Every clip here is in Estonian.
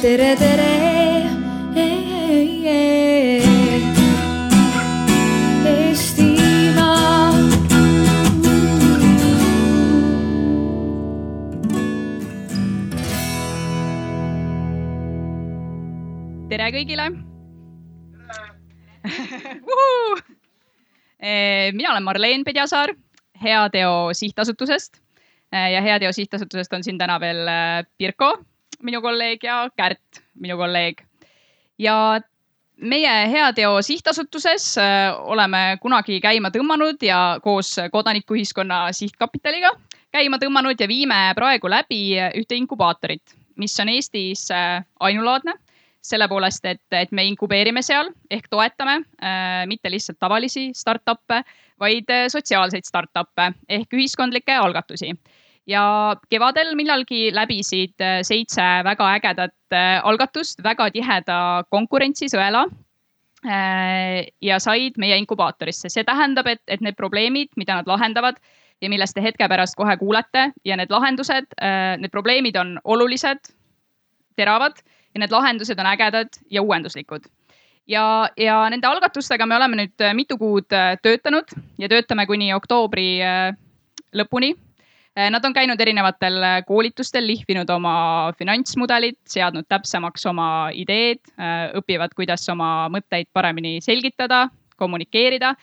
tere, tere. Eestimaa. tere kõigile. mina olen Marleen Pedjasaar Heateo Sihtasutusest ja Heateo Sihtasutusest on siin täna veel äh, Pirko, minu kolleeg ja Kärt, minu kolleeg. ja meie Heateo Sihtasutuses äh, oleme kunagi käima tõmmanud ja koos kodanikuühiskonna sihtkapitaliga käima tõmmanud ja viime praegu läbi ühte inkubaatorit, mis on Eestis äh, ainulaadne selle poolest, et, et me inkubeerime seal ehk toetame äh, mitte lihtsalt tavalisi startup'e, vaid äh, sotsiaalseid startup'e ehk ühiskondlikke algatusi. Ja kevadel millalgi läbisid äh, seitse väga ägedat äh, algatust väga tiheda konkurentsisõela äh, ja said meie inkubaatorisse. see tähendab, et, et need probleemid, mida nad lahendavad ja millest te hetke pärast kohe kuulete ja need lahendused, need probleemid on olulised, teravad ja need lahendused on ägedad ja uuenduslikud. ja, ja nende algatustega me oleme nüüd mitu kuud töötanud ja töötame kuni oktoobri lõpuni. Nad on käinud erinevatel äh, koolitustel, lihvinud oma finantsmudelit, seadnud täpsemaks oma ideed, õpivad, kuidas oma mõtteid paremini selgitada, kommunikeerida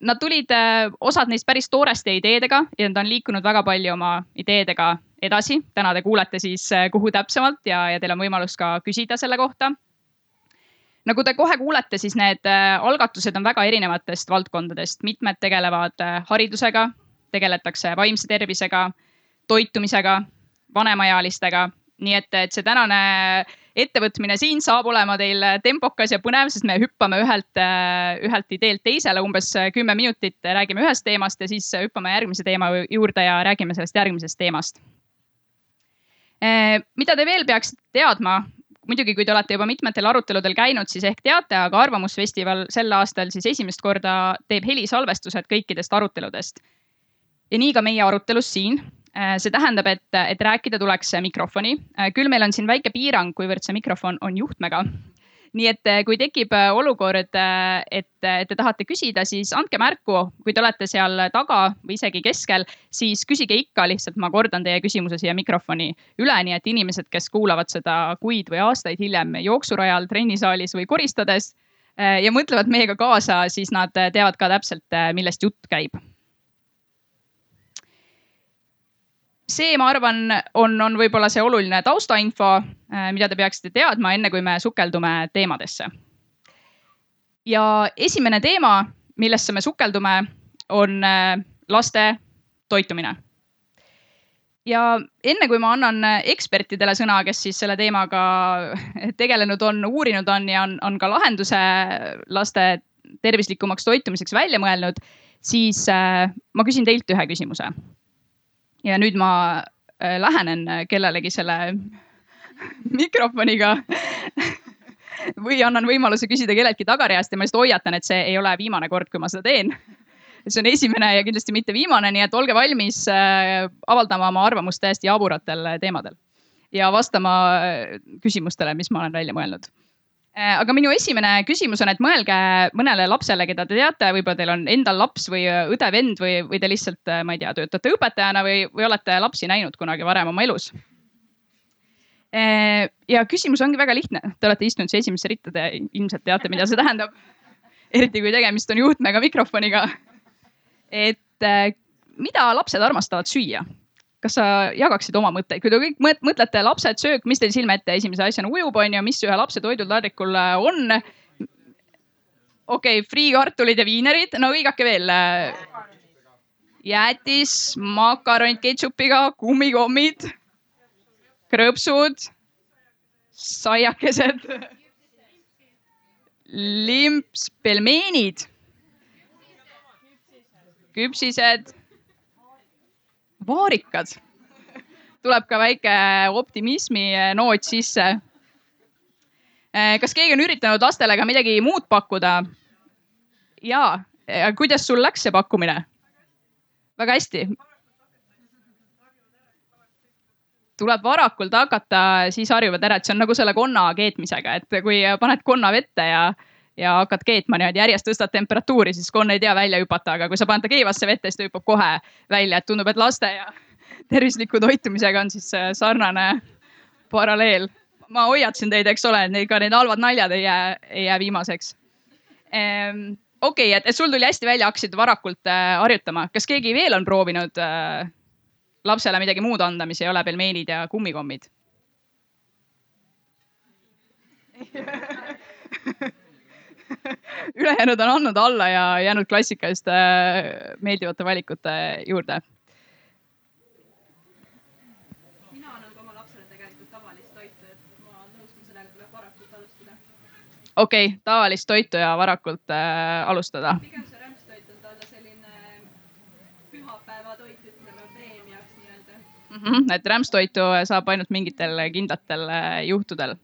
nad tulid, osad neist päris tooreste ideedega ja nad on liikunud väga palju oma ideedega edasi. täna te kuulete siis, kuhu täpsemalt ja, ja teil on võimalus ka küsida selle kohta. nagu te kohe kuulete, siis need algatused on väga erinevatest valdkondadest, mitmed tegelevad haridusega, tegeletakse vaimse tervisega, toitumisega, vanemaealistega. nii et, et see tänane ettevõtmine siin saab olema teil tempokas ja põnev, sest me hüppame ühelt, ühelt ideelt teisele umbes kümme minutit, räägime ühest teemast ja siis hüppame järgmise teema juurde ja räägime sellest järgmisest teemast. mida te veel peaksite teadma? muidugi, kui te olete juba mitmetel aruteludel käinud, siis ehk teate, aga Arvamusfestival sel aastal siis esimest korda teeb helisalvestused kõikidest aruteludest. Ja nii ka meie arutelus siin see tähendab, et, et rääkida tuleks mikrofoni. küll meil on siin väike piirang, kuivõrd see mikrofon on juhtmega. nii et kui tekib olukord, et, et te tahate küsida, siis andke märku, kui te olete seal taga või isegi keskel, siis küsige ikka lihtsalt, ma kordan teie küsimuse siia mikrofoni üle, nii et inimesed, kes kuulavad seda kuid või aastaid hiljem jooksurajal, trennisaalis või koristades ja mõtlevad meiega kaasa, siis nad teavad ka täpselt, millest jutt käib see, ma arvan, on, on võib-olla see oluline taustainfo, mida te peaksite teadma, enne kui me sukeldume teemadesse. ja esimene teema, millesse me sukeldume, on laste toitumine. ja enne kui ma annan ekspertidele sõna, kes siis selle teemaga tegelenud on, uurinud on ja on, on ka lahenduse laste tervislikumaks toitumiseks välja mõelnud, siis ma küsin teilt ühe küsimuse ja nüüd ma lähenen kellelegi selle mikrofoniga või annan võimaluse küsida kelleltki tagareast ja ma lihtsalt hoiatan, et see ei ole viimane kord, kui ma seda teen. see on esimene ja kindlasti mitte viimane, nii et olge valmis avaldama oma arvamust täiesti jaburatel teemadel ja vastama küsimustele, mis ma olen välja mõelnud aga minu esimene küsimus on, et mõelge mõnele lapsele, keda te teate, võib-olla teil on endal laps või õde-vend või, või te lihtsalt, ma ei tea, töötate õpetajana või, või olete lapsi näinud kunagi varem oma elus. ja küsimus ongi väga lihtne, te olete istunud siia esimesse ritta, te ilmselt teate, mida see tähendab. eriti kui tegemist on juhtmega mikrofoniga. et mida lapsed armastavad süüa? Kas sa jagaksid oma mõtteid, kui te kõik mõtlete lapsed, söök, mis teil silme ette esimese asjana ujub, on ju, mis ühe lapse toidutaldrikul on? okei okay,, friikartulid ja viinerid, no hõigake veel. jäätis, makaronid ketšupiga, kummikommid, krõpsud, saiakesed, limps, pelmeenid, küpsised vaarikad. tuleb ka väike optimismi noot sisse. kas keegi on üritanud lastele ka midagi muud pakkuda? ja, kuidas sul läks see pakkumine? väga hästi. tuleb varakult hakata, siis harjuvad ära, et see on nagu selle konna keetmisega, et kui paned konna vette ja, ja hakkad keetma niimoodi järjest tõstad temperatuuri, siis konn ei tea välja hüpata, aga kui sa paned ta keevasse vette, siis ta hüppab kohe välja, et tundub, et laste ja tervisliku toitumisega on siis äh, sarnane paralleel. ma hoiatasin teid, eks ole, et neid ka need halvad naljad ei jää, ei jää viimaseks. Ehm, okei okay,, et, et sul tuli hästi välja, hakkasid varakult äh, harjutama, kas keegi veel on proovinud äh, lapsele midagi muud anda, mis ei ole pelmeenid ja kummikommid ülejäänud on andnud alla ja jäänud klassikaliste äh, meeldivate valikute juurde. mina annan ka oma lapsele tegelikult tavalist toitu, et ma nõustun sellega, tuleb varakult alustada. okei okay,, tavalist toitu ja varakult äh, alustada. pigem see rämpstoit on talle selline pühapäevatoit, ütleme preemiaks nii-öelda mm. -hmm, et rämpstoitu saab ainult mingitel kindlatel äh, juhtudel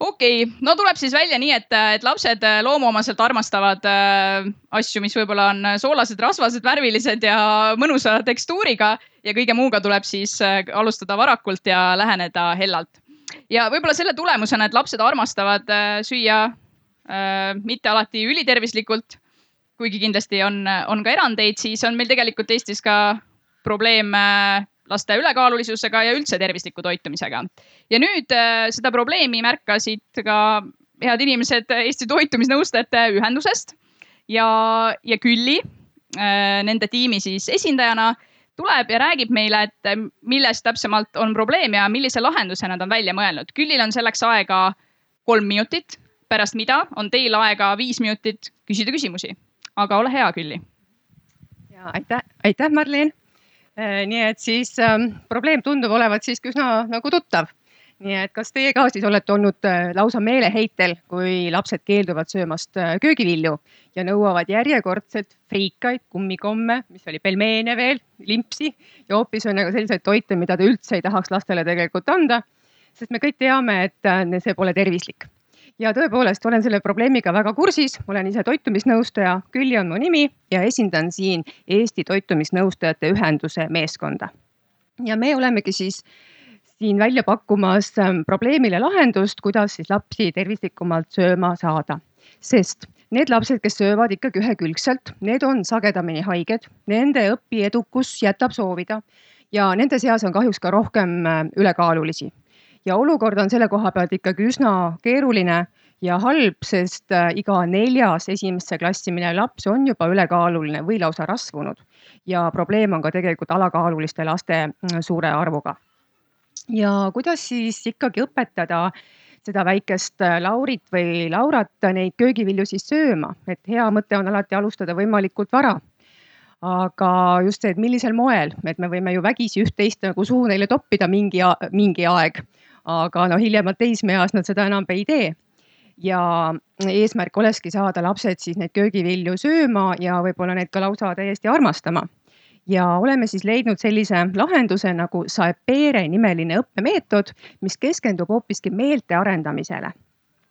okei okay., no tuleb siis välja nii, et, et lapsed äh, loomuomaselt armastavad äh, asju, mis võib-olla on soolased, rasvased, värvilised ja mõnusa tekstuuriga ja kõige muuga tuleb siis äh, alustada varakult ja läheneda hellalt. ja võib-olla selle tulemusena, et lapsed armastavad äh, süüa äh, mitte alati ülitervislikult, kuigi kindlasti on, on ka erandeid, siis on meil tegelikult Eestis ka probleem äh, laste ülekaalulisusega ja üldse tervisliku toitumisega. Ja nüüd äh, seda probleemi märkasid ka head inimesed Eesti Toitumisnõustajate Ühendusest ja, ja Külli äh, nende tiimi siis esindajana tuleb ja räägib meile, et milles täpsemalt on probleem ja millise lahenduse nad on välja mõelnud. Küllil on selleks aega kolm minutit, pärast mida on teil aega viis minutit küsida küsimusi. aga ole hea, Külli. ja aitäh, aitäh, Marleen Äh, nii et siis ähm, probleem tundub olevat siiski üsna nagu tuttav. Nii et kas teie ka siis olete olnud äh, lausa meeleheitel, kui lapsed keelduvad söömast äh, köögivilju ja nõuavad järjekordselt friikaid, kummikomme, mis oli pelmeene veel, limpsi ja hoopis nagu selliseid toite, mida te üldse ei tahaks lastele tegelikult anda. sest me kõik teame, et see pole tervislik ja tõepoolest olen selle probleemiga väga kursis, olen ise toitumisnõustaja, Külli on mu nimi ja esindan siin Eesti Toitumisnõustajate Ühenduse meeskonda. ja me olemegi siis siin välja pakkumas ähm, probleemile lahendust, kuidas siis lapsi tervislikumalt sööma saada. sest need lapsed, kes söövad ikkagi ühekülgselt, need on sagedamini haiged, nende õpiedukus jätab soovida ja nende seas on kahjuks ka rohkem äh, ülekaalulisi ja olukord on selle koha pealt ikkagi üsna keeruline ja halb, sest äh, iga neljas esimesse klassi minev laps on juba ülekaaluline või lausa rasvunud. ja probleem on ka tegelikult alakaaluliste laste mm, suure arvuga. Ja kuidas siis ikkagi õpetada seda väikest äh, Laurit või Laurat neid köögivilju siis sööma, et hea mõte on alati alustada võimalikult vara aga just see, et millisel moel, et me võime ju vägisi üht-teist nagu suhu neile toppida mingi, mingi aeg aga no hiljemalt teismeeas nad seda enam ei tee. ja eesmärk olekski saada lapsed siis neid köögivilju sööma ja võib-olla neid ka lausa täiesti armastama. Ja oleme siis leidnud sellise lahenduse nagu Saepere nimeline õppemeetod, mis keskendub hoopiski meelte arendamisele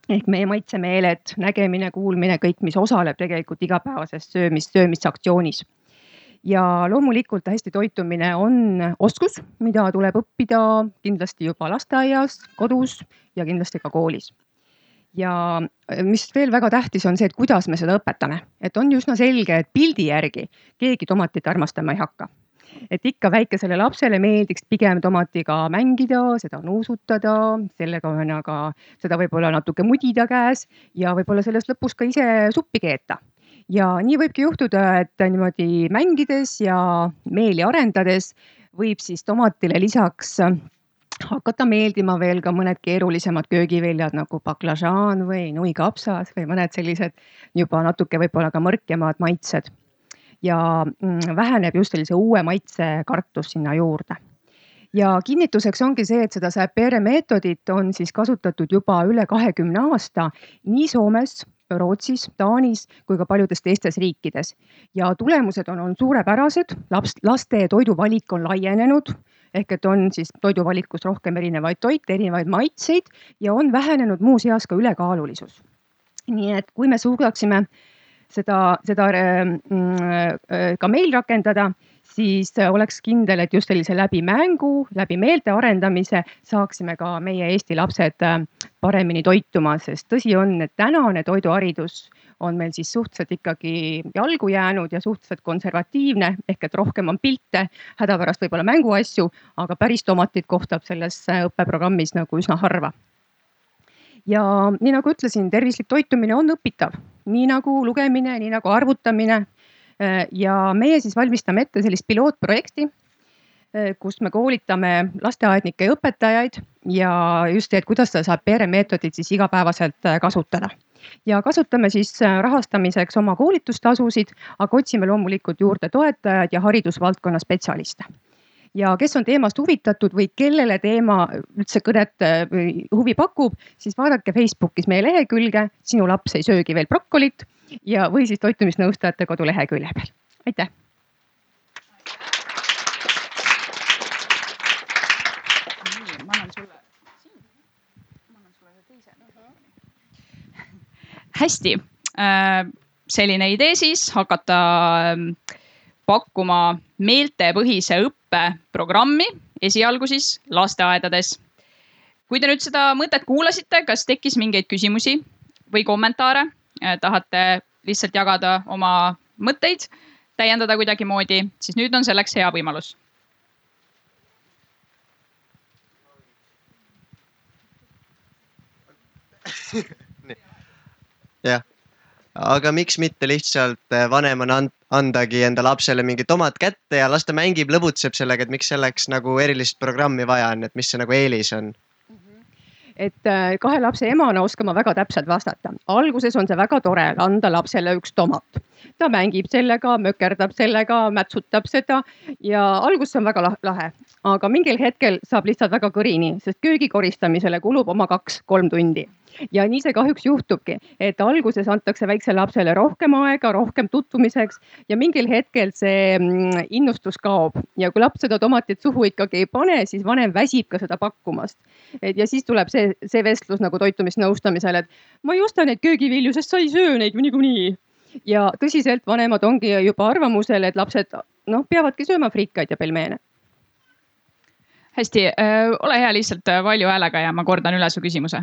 ehk meie maitsemeeled, nägemine, kuulmine, kõik, mis osaleb tegelikult igapäevases söömis, söömisaktsioonis ja loomulikult hästi toitumine on oskus, mida tuleb õppida kindlasti juba lasteaias, kodus ja kindlasti ka koolis. Ja mis veel väga tähtis on see, et kuidas me seda õpetame, et on üsna selge, et pildi järgi keegi tomatit armastama ei hakka. Et ikka väikesele lapsele meeldiks pigem tomatiga mängida, seda nuusutada, sellega on aga seda võib-olla natuke mudida käes ja võib-olla sellest lõpus ka ise suppi keeta. Ja nii võibki juhtuda, et niimoodi mängides ja meeli arendades võib siis tomatile lisaks hakata meeldima veel ka mõned keerulisemad köögiviljad nagu baklažaan või nuikapsas või mõned sellised juba natuke võib-olla ka mõrkemad maitsed. ja mm, väheneb just sellise uue maitse kartus sinna juurde ja kinnituseks ongi see, et seda Säpere meetodit on siis kasutatud juba üle kahekümne aasta nii Soomes Rootsis, Taanis kui ka paljudes teistes riikides. ja tulemused on olnud suurepärased, laps, laste toiduvalik on laienenud ehk et on siis toiduvalikus rohkem erinevaid toite, erinevaid maitseid ja on vähenenud muuseas ka ülekaalulisus. nii et kui me suudaksime seda, seda äh, ka meil rakendada, siis oleks kindel, et just sellise läbi mängu, läbi meelte arendamise saaksime ka meie Eesti lapsed paremini toituma, sest tõsi on, et tänane toiduharidus on meil siis suhteliselt ikkagi jalgu jäänud ja suhteliselt konservatiivne ehk et rohkem on pilte, hädapärast võib-olla mänguasju, aga päris tomatit kohtab selles õppeprogrammis nagu üsna harva. ja nii nagu ütlesin, tervislik toitumine on õpitav, nii nagu lugemine, nii nagu arvutamine. ja meie siis valmistame ette sellist pilootprojekti kus me koolitame lasteaednikke ja õpetajaid ja just, et kuidas seda saab peremeetodit siis igapäevaselt kasutada ja kasutame siis äh, rahastamiseks oma koolitustasusid, aga otsime loomulikult juurde toetajaid ja haridusvaldkonna spetsialiste ja kes on teemast huvitatud või kellele teema üldse kõnet äh, või huvi pakub, siis vaadake Facebookis meie lehekülge Sinu laps ei söögi veel brokolit ja, või siis toitumisnõustajate kodulehekülje peal. aitäh. Hästi, äh, selline idee siis hakata ähm, pakkuma meeltepõhise õppe programmi esialgu siis lasteaedades. kui te nüüd seda mõtet kuulasite, kas tekkis mingeid küsimusi või kommentaare? Äh, tahate lihtsalt jagada oma mõtteid, täiendada kuidagimoodi, siis nüüd on selleks hea võimalus jah, aga miks mitte lihtsalt äh, vanemana andagi enda lapsele mingi tomat kätte ja las ta mängib, lõbutseb sellega, et miks selleks nagu erilist programmi vaja on, et mis see nagu eelis on? et äh, kahe lapse emana oskan ma väga täpselt vastata. alguses on see väga tore anda lapsele üks tomat. ta mängib sellega, mökerdab sellega, mätsutab seda ja alguses on väga lahe, aga mingil hetkel saab lihtsalt väga kõrini, sest köögi koristamisele kulub oma kaks-kolm tundi ja nii see kahjuks juhtubki, et alguses antakse väiksele lapsele rohkem aega, rohkem tutvumiseks ja mingil hetkel see mm, innustus kaob. Ja kui laps seda tomatit suhu ikkagi ei pane, siis vanem väsib ka seda pakkumast. et ja siis tuleb see, see vestlus nagu toitumisnõustamisel, et ma ei osta neid köögivilju, sest sa ei söö neid ju niikuinii. Ja tõsiselt vanemad ongi juba arvamusel, et lapsed noh, peavadki sööma frikaid ja pelmeene. Hästi ole hea lihtsalt valju häälega ja ma kordan üle su küsimuse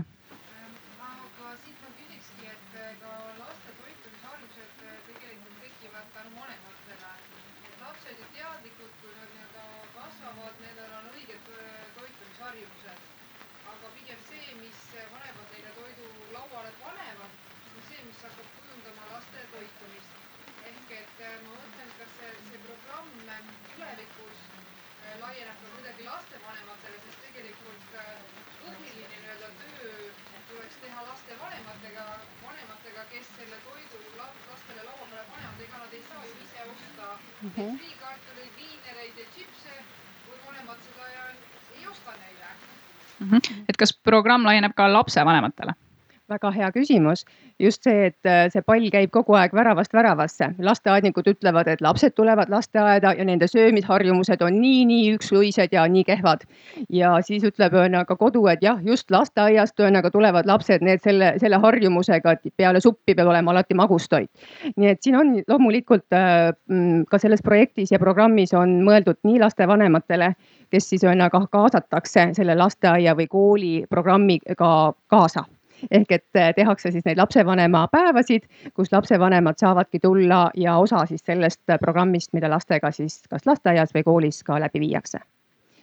et kas programm laieneb ka lapsevanematele? väga hea küsimus. just see, et äh, see pall käib kogu aeg väravast väravasse. lasteaednikud ütlevad, et lapsed tulevad lasteaeda ja nende söömisharjumused on nii, nii üksluised ja nii kehvad. ja siis ütleb ühesõnaga kodu, et jah, just lasteaiast ühesõnaga tulevad lapsed need selle, selle harjumusega, et peale suppi peab olema alati magustoit. nii et siin on loomulikult äh, mm, ka selles projektis ja programmis on mõeldud nii lastevanematele kes siis ühesõnaga kaasatakse selle lasteaia või kooli programmiga kaasa ehk et eh, tehakse siis neid lapsevanema päevasid, kus lapsevanemad saavadki tulla ja osa siis sellest programmist, mida lastega siis kas lasteaias või koolis ka läbi viiakse.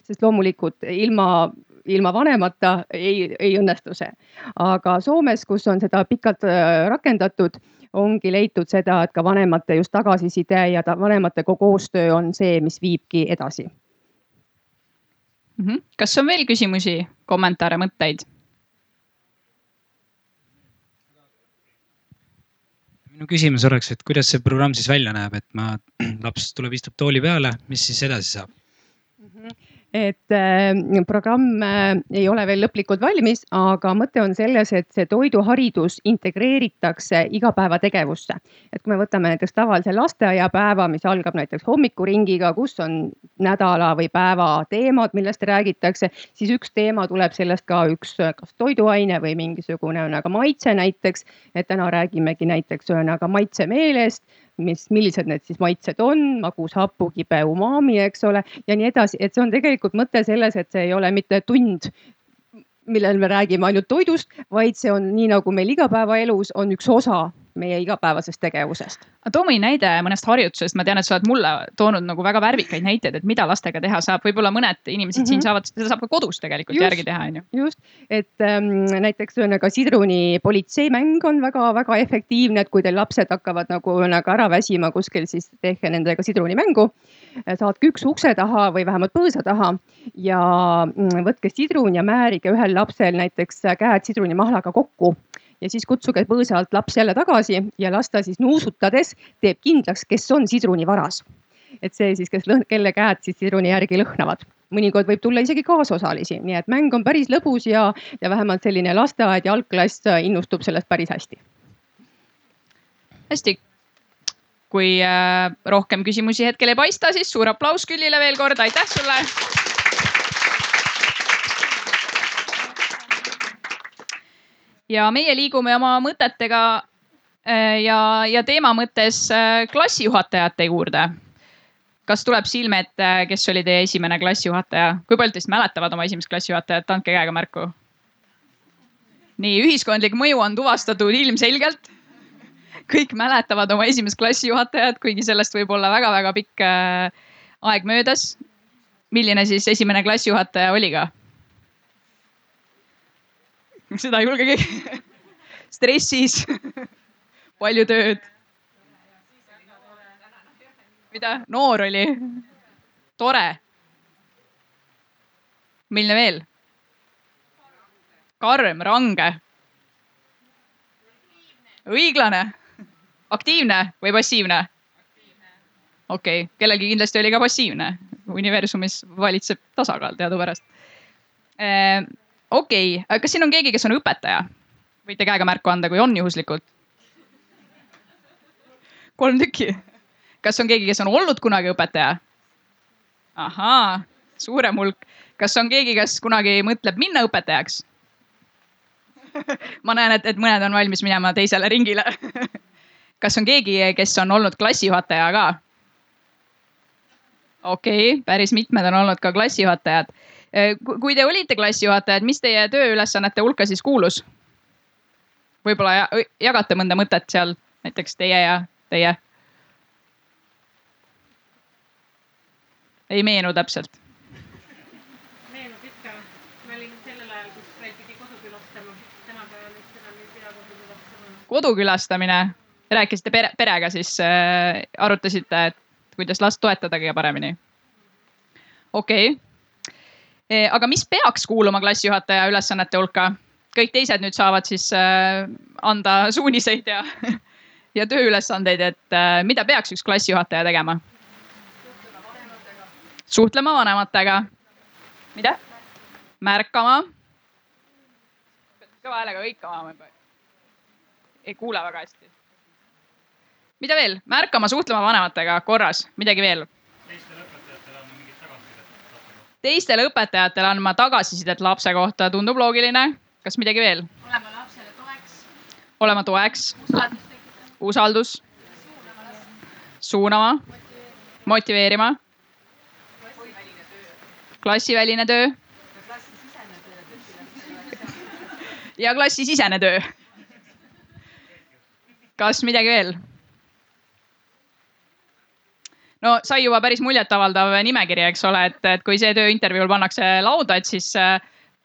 sest loomulikult ilma, ilma vanemata ei, ei õnnestu see. aga Soomes, kus on seda pikalt eh, rakendatud, ongi leitud seda, et ka vanemate just tagasiside ja ta, vanemate koostöö on see, mis viibki edasi mm. -hmm. kas on veel küsimusi, kommentaare, mõtteid? minu küsimus oleks, et kuidas see programm siis välja näeb, et ma, laps tuleb, istub tooli peale, mis siis edasi saab? Et äh, programm äh, ei ole veel lõplikult valmis, aga mõte on selles, et see toiduharidus integreeritakse igapäevategevusse. et kui me võtame näiteks tavalise lasteaiapäeva, mis algab näiteks hommikuringiga, kus on nädala või päeva teemad, millest räägitakse, siis üks teema tuleb sellest ka üks, kas toiduaine või mingisugune ühesõnaga maitse näiteks. et täna räägimegi näiteks ühesõnaga maitsemeelest mis, millised need siis maitsed on, magus, hapu, kibe, umami, eks ole, ja nii edasi, et see on tegelikult mõte selles, et see ei ole mitte tund millel me räägime ainult toidust, vaid see on nii nagu meil igapäevaelus on üks osa meie igapäevasest tegevusest. too mõni näide mõnest harjutusest, ma tean, et sa oled mulle toonud nagu väga värvikaid näiteid, et mida lastega teha saab, võib-olla mõned inimesed mm -hmm. siin Mhm. saavad, seda saab ka kodus tegelikult Just. järgi teha, on ju. just, et ähm, näiteks ühesõnaga sidruni politseimäng on väga-väga efektiivne, et kui teil lapsed hakkavad nagu ühesõnaga ära väsima kuskil, siis tehke nendega sidrunimängu. Saatke üks ukse taha või vähemalt põõsa taha ja mm, võtke sidrun ja määrige ühel lapsel näiteks käed sidrunimahlaga kokku ja siis kutsuge põõsa alt laps jälle tagasi ja las ta siis nuusutades teeb kindlaks, kes on sidrunivaras. et see siis, kes kelle käed siis sidruni järgi lõhnavad mõnikord võib tulla isegi kaasosalisi, nii et mäng on päris lõbus ja, ja vähemalt selline lasteaed ja algklass innustub sellest päris hästi. hästi. Kui äh, rohkem küsimusi hetkel ei paista, siis suur aplaus Küllile veel kord, aitäh sulle. ja meie liigume oma mõtetega äh, ja, ja teema mõttes äh, klassijuhatajate juurde. kas tuleb silme ette, kes oli teie esimene klassijuhataja, kui paljud teist mäletavad oma esimest klassijuhatajat, andke käega märku. nii, ühiskondlik mõju on tuvastatud ilmselgelt kõik mäletavad oma esimest klassijuhatajat, kuigi sellest võib olla väga-väga pikk äh, aeg möödas. milline siis esimene klassijuhataja oli ka? seda ei julge keegi. stressis, palju tööd. mida? noor oli? tore. milline veel? karm, range. õiglane aktiivne või passiivne? okei okay., kellelgi kindlasti oli ka passiivne. universumis valitseb tasakaal teadupärast. okei okay., kas siin on keegi, kes on õpetaja? võite käega märku anda, kui on juhuslikult. kolm tükki. kas on keegi, kes on olnud kunagi õpetaja? ahaa, suurem hulk. kas on keegi, kes kunagi mõtleb minna õpetajaks? ma näen, et, et mõned on valmis minema teisele ringile kas on keegi, kes on olnud klassijuhataja ka? okei okay,, päris mitmed on olnud ka klassijuhatajad. kui te olite klassijuhatajad, mis teie tööülesannete hulka siis kuulus? võib-olla jagate mõnda mõtet seal, näiteks teie ja teie? ei meenu täpselt. meenub ikka, ma olin sellel ajal, kus veel pidi kodu külastama, tänapäeval vist enam ei pea kodu külastama. kodu külastamine, rääkisite pere, perega siis äh,, arutasite, et kuidas last toetada kõige paremini? okei okay. aga mis peaks kuuluma klassijuhataja ülesannete hulka? kõik teised nüüd saavad siis äh, anda suuniseid ja, ja tööülesandeid, et äh, mida peaks üks klassijuhataja tegema? suhtlema vanematega. mida? märkama. kõva häälega hõikama. ei kuule väga hästi. Mida veel? märkama, suhtlema vanematega, korras, midagi veel? teistele õpetajatele andma tagasisidet lapse kohta tundub loogiline. kas midagi veel? olema lapsele toeks, olema toeks, usaldus, suunama, motiveerima, klassiväline töö ja klassisisene töö. kas midagi veel? No sai juba päris muljetavaldav nimekiri, eks ole, et, et kui see töö intervjuul pannakse lauda, et siis äh,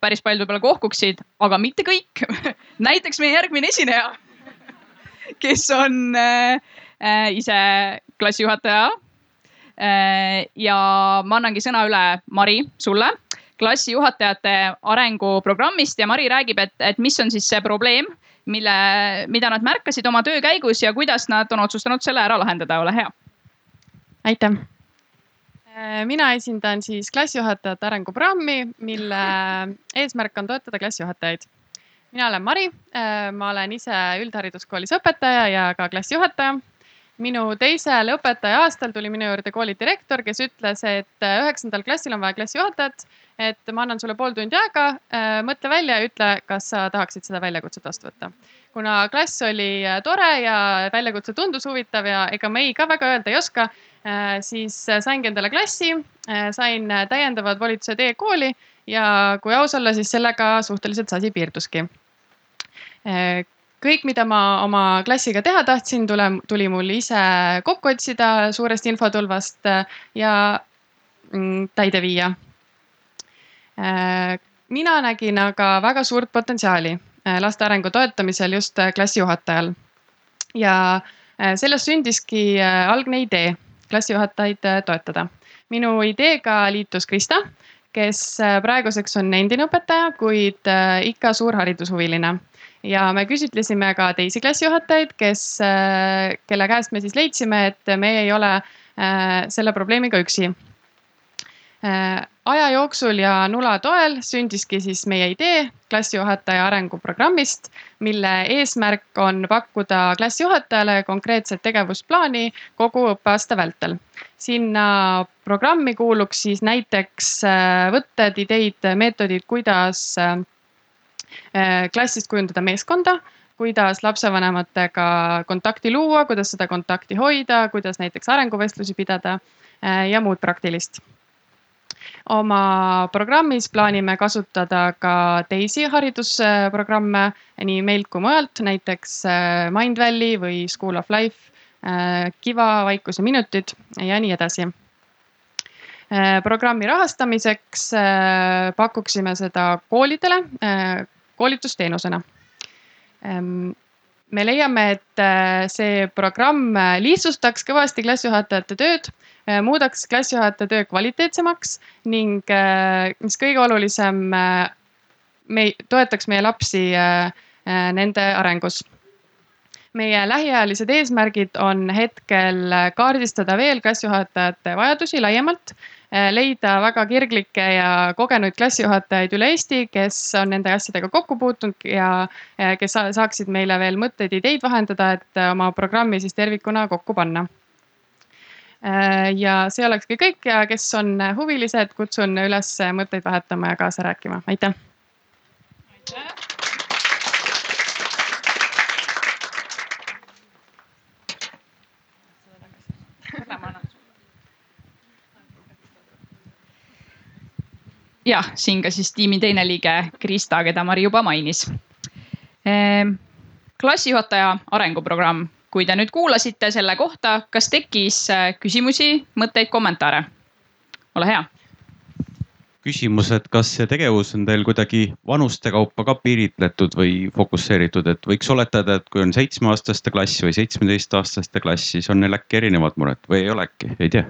päris paljud võib-olla kohkuksid, aga mitte kõik. Näiteks meie järgmine esineja, kes on äh, äh, ise klassijuhataja. Äh,. ja ma annangi sõna üle Mari sulle klassijuhatajate arenguprogrammist. Ja Mari räägib, et, et mis on siis see probleem, mille, mida nad märkasid oma töö käigus ja kuidas nad on otsustanud selle ära lahendada, ole hea aitäh! mina esindan siis klassijuhatajate arenguprogrammi, mille eesmärk on toetada klassijuhatajaid. mina olen Mari, ma olen ise üldhariduskoolis õpetaja ja ka klassijuhataja. Minu teisel õpetaja aastal tuli minu juurde kooli direktor, kes ütles, et äh, üheksandal klassil on vaja klassijuhatajat, et ma annan sulle pool tundi aega, mõtle välja ja ütle, kas sa tahaksid seda väljakutset vastu võtta. kuna klass oli tore ja väljakutse tundus huvitav ja ega ma ei ka väga öelda ei oska, siis saingi endale klassi, sain täiendavad volitused e-kooli ja kui aus olla, siis sellega suhteliselt see asi piirduski kõik, mida ma oma klassiga teha tahtsin, tule, tuli mul ise kokku otsida suurest infotulvast äh, ja mm, täide viia. Äh, mina nägin aga väga suurt potentsiaali äh, laste arengu toetamisel just klassijuhatajal. ja sellest sündiski algne idee klassijuhatajaid toetada. minu ideega liitus Krista, kes praeguseks on endine õpetaja, kuid ikka suur haridushuviline ja me küsitlesime ka teisi klassijuhatajaid, kes, äh, kelle käest me siis leidsime, et me ei ole äh, selle probleemiga üksi. Äh, aja jooksul ja nula toel sündiski siis meie idee klassijuhataja arenguprogrammist, mille eesmärk on pakkuda klassijuhatajale konkreetset tegevusplaani kogu õppeaasta vältel. sinna programmi kuuluks siis näiteks võtted, ideid, meetodid, kuidas klassist kujundada meeskonda, kuidas lapsevanematega kontakti luua, kuidas seda kontakti hoida, kuidas näiteks arenguvestlusi pidada äh, ja muud praktilist. oma programmis plaanime kasutada ka teisi haridusprogramme nii meilt kui mujalt, näiteks äh, Mindvalley või School of Life, Kiva, Vaikuse minutid ja nii edasi programmi rahastamiseks pakuksime seda koolidele koolitusteenusena. Ehm, me leiame, et äh, see programm äh, lihtsustaks kõvasti klassijuhatajate tööd, äh, muudaks klassijuhataja töö kvaliteetsemaks ning mis kõige olulisem, me toetaks meie lapsi nende arengus meie lähiajalised eesmärgid on hetkel kaardistada veel klassijuhatajate vajadusi laiemalt leida väga kirglikke ja kogenuid klassijuhatajaid üle Eesti, kes on nende asjadega kokku puutunud ja kes saaksid meile veel mõtteid, ideid vahendada, et äh, oma programmi siis tervikuna kokku panna. Äh, ja see olekski kõik ja kes on huvilised, kutsun üles mõtteid vahetama ja kaasa rääkima, aitäh. aitäh. Ja siin ka siis tiimi teine liige Krista, keda Mari juba mainis. Ehm, klassijuhataja arenguprogramm, kui te nüüd kuulasite selle kohta, kas tekkis äh, küsimusi, mõtteid, kommentaare? ole hea küsimus, et kas see tegevus on teil kuidagi vanuste kaupa ka piiritletud või fokusseeritud, et võiks oletada, et kui on seitsmeaastaste klass või seitsmeteistaastaste klass, siis on neil äkki erinevad mured või ei ole äkki, ei tea?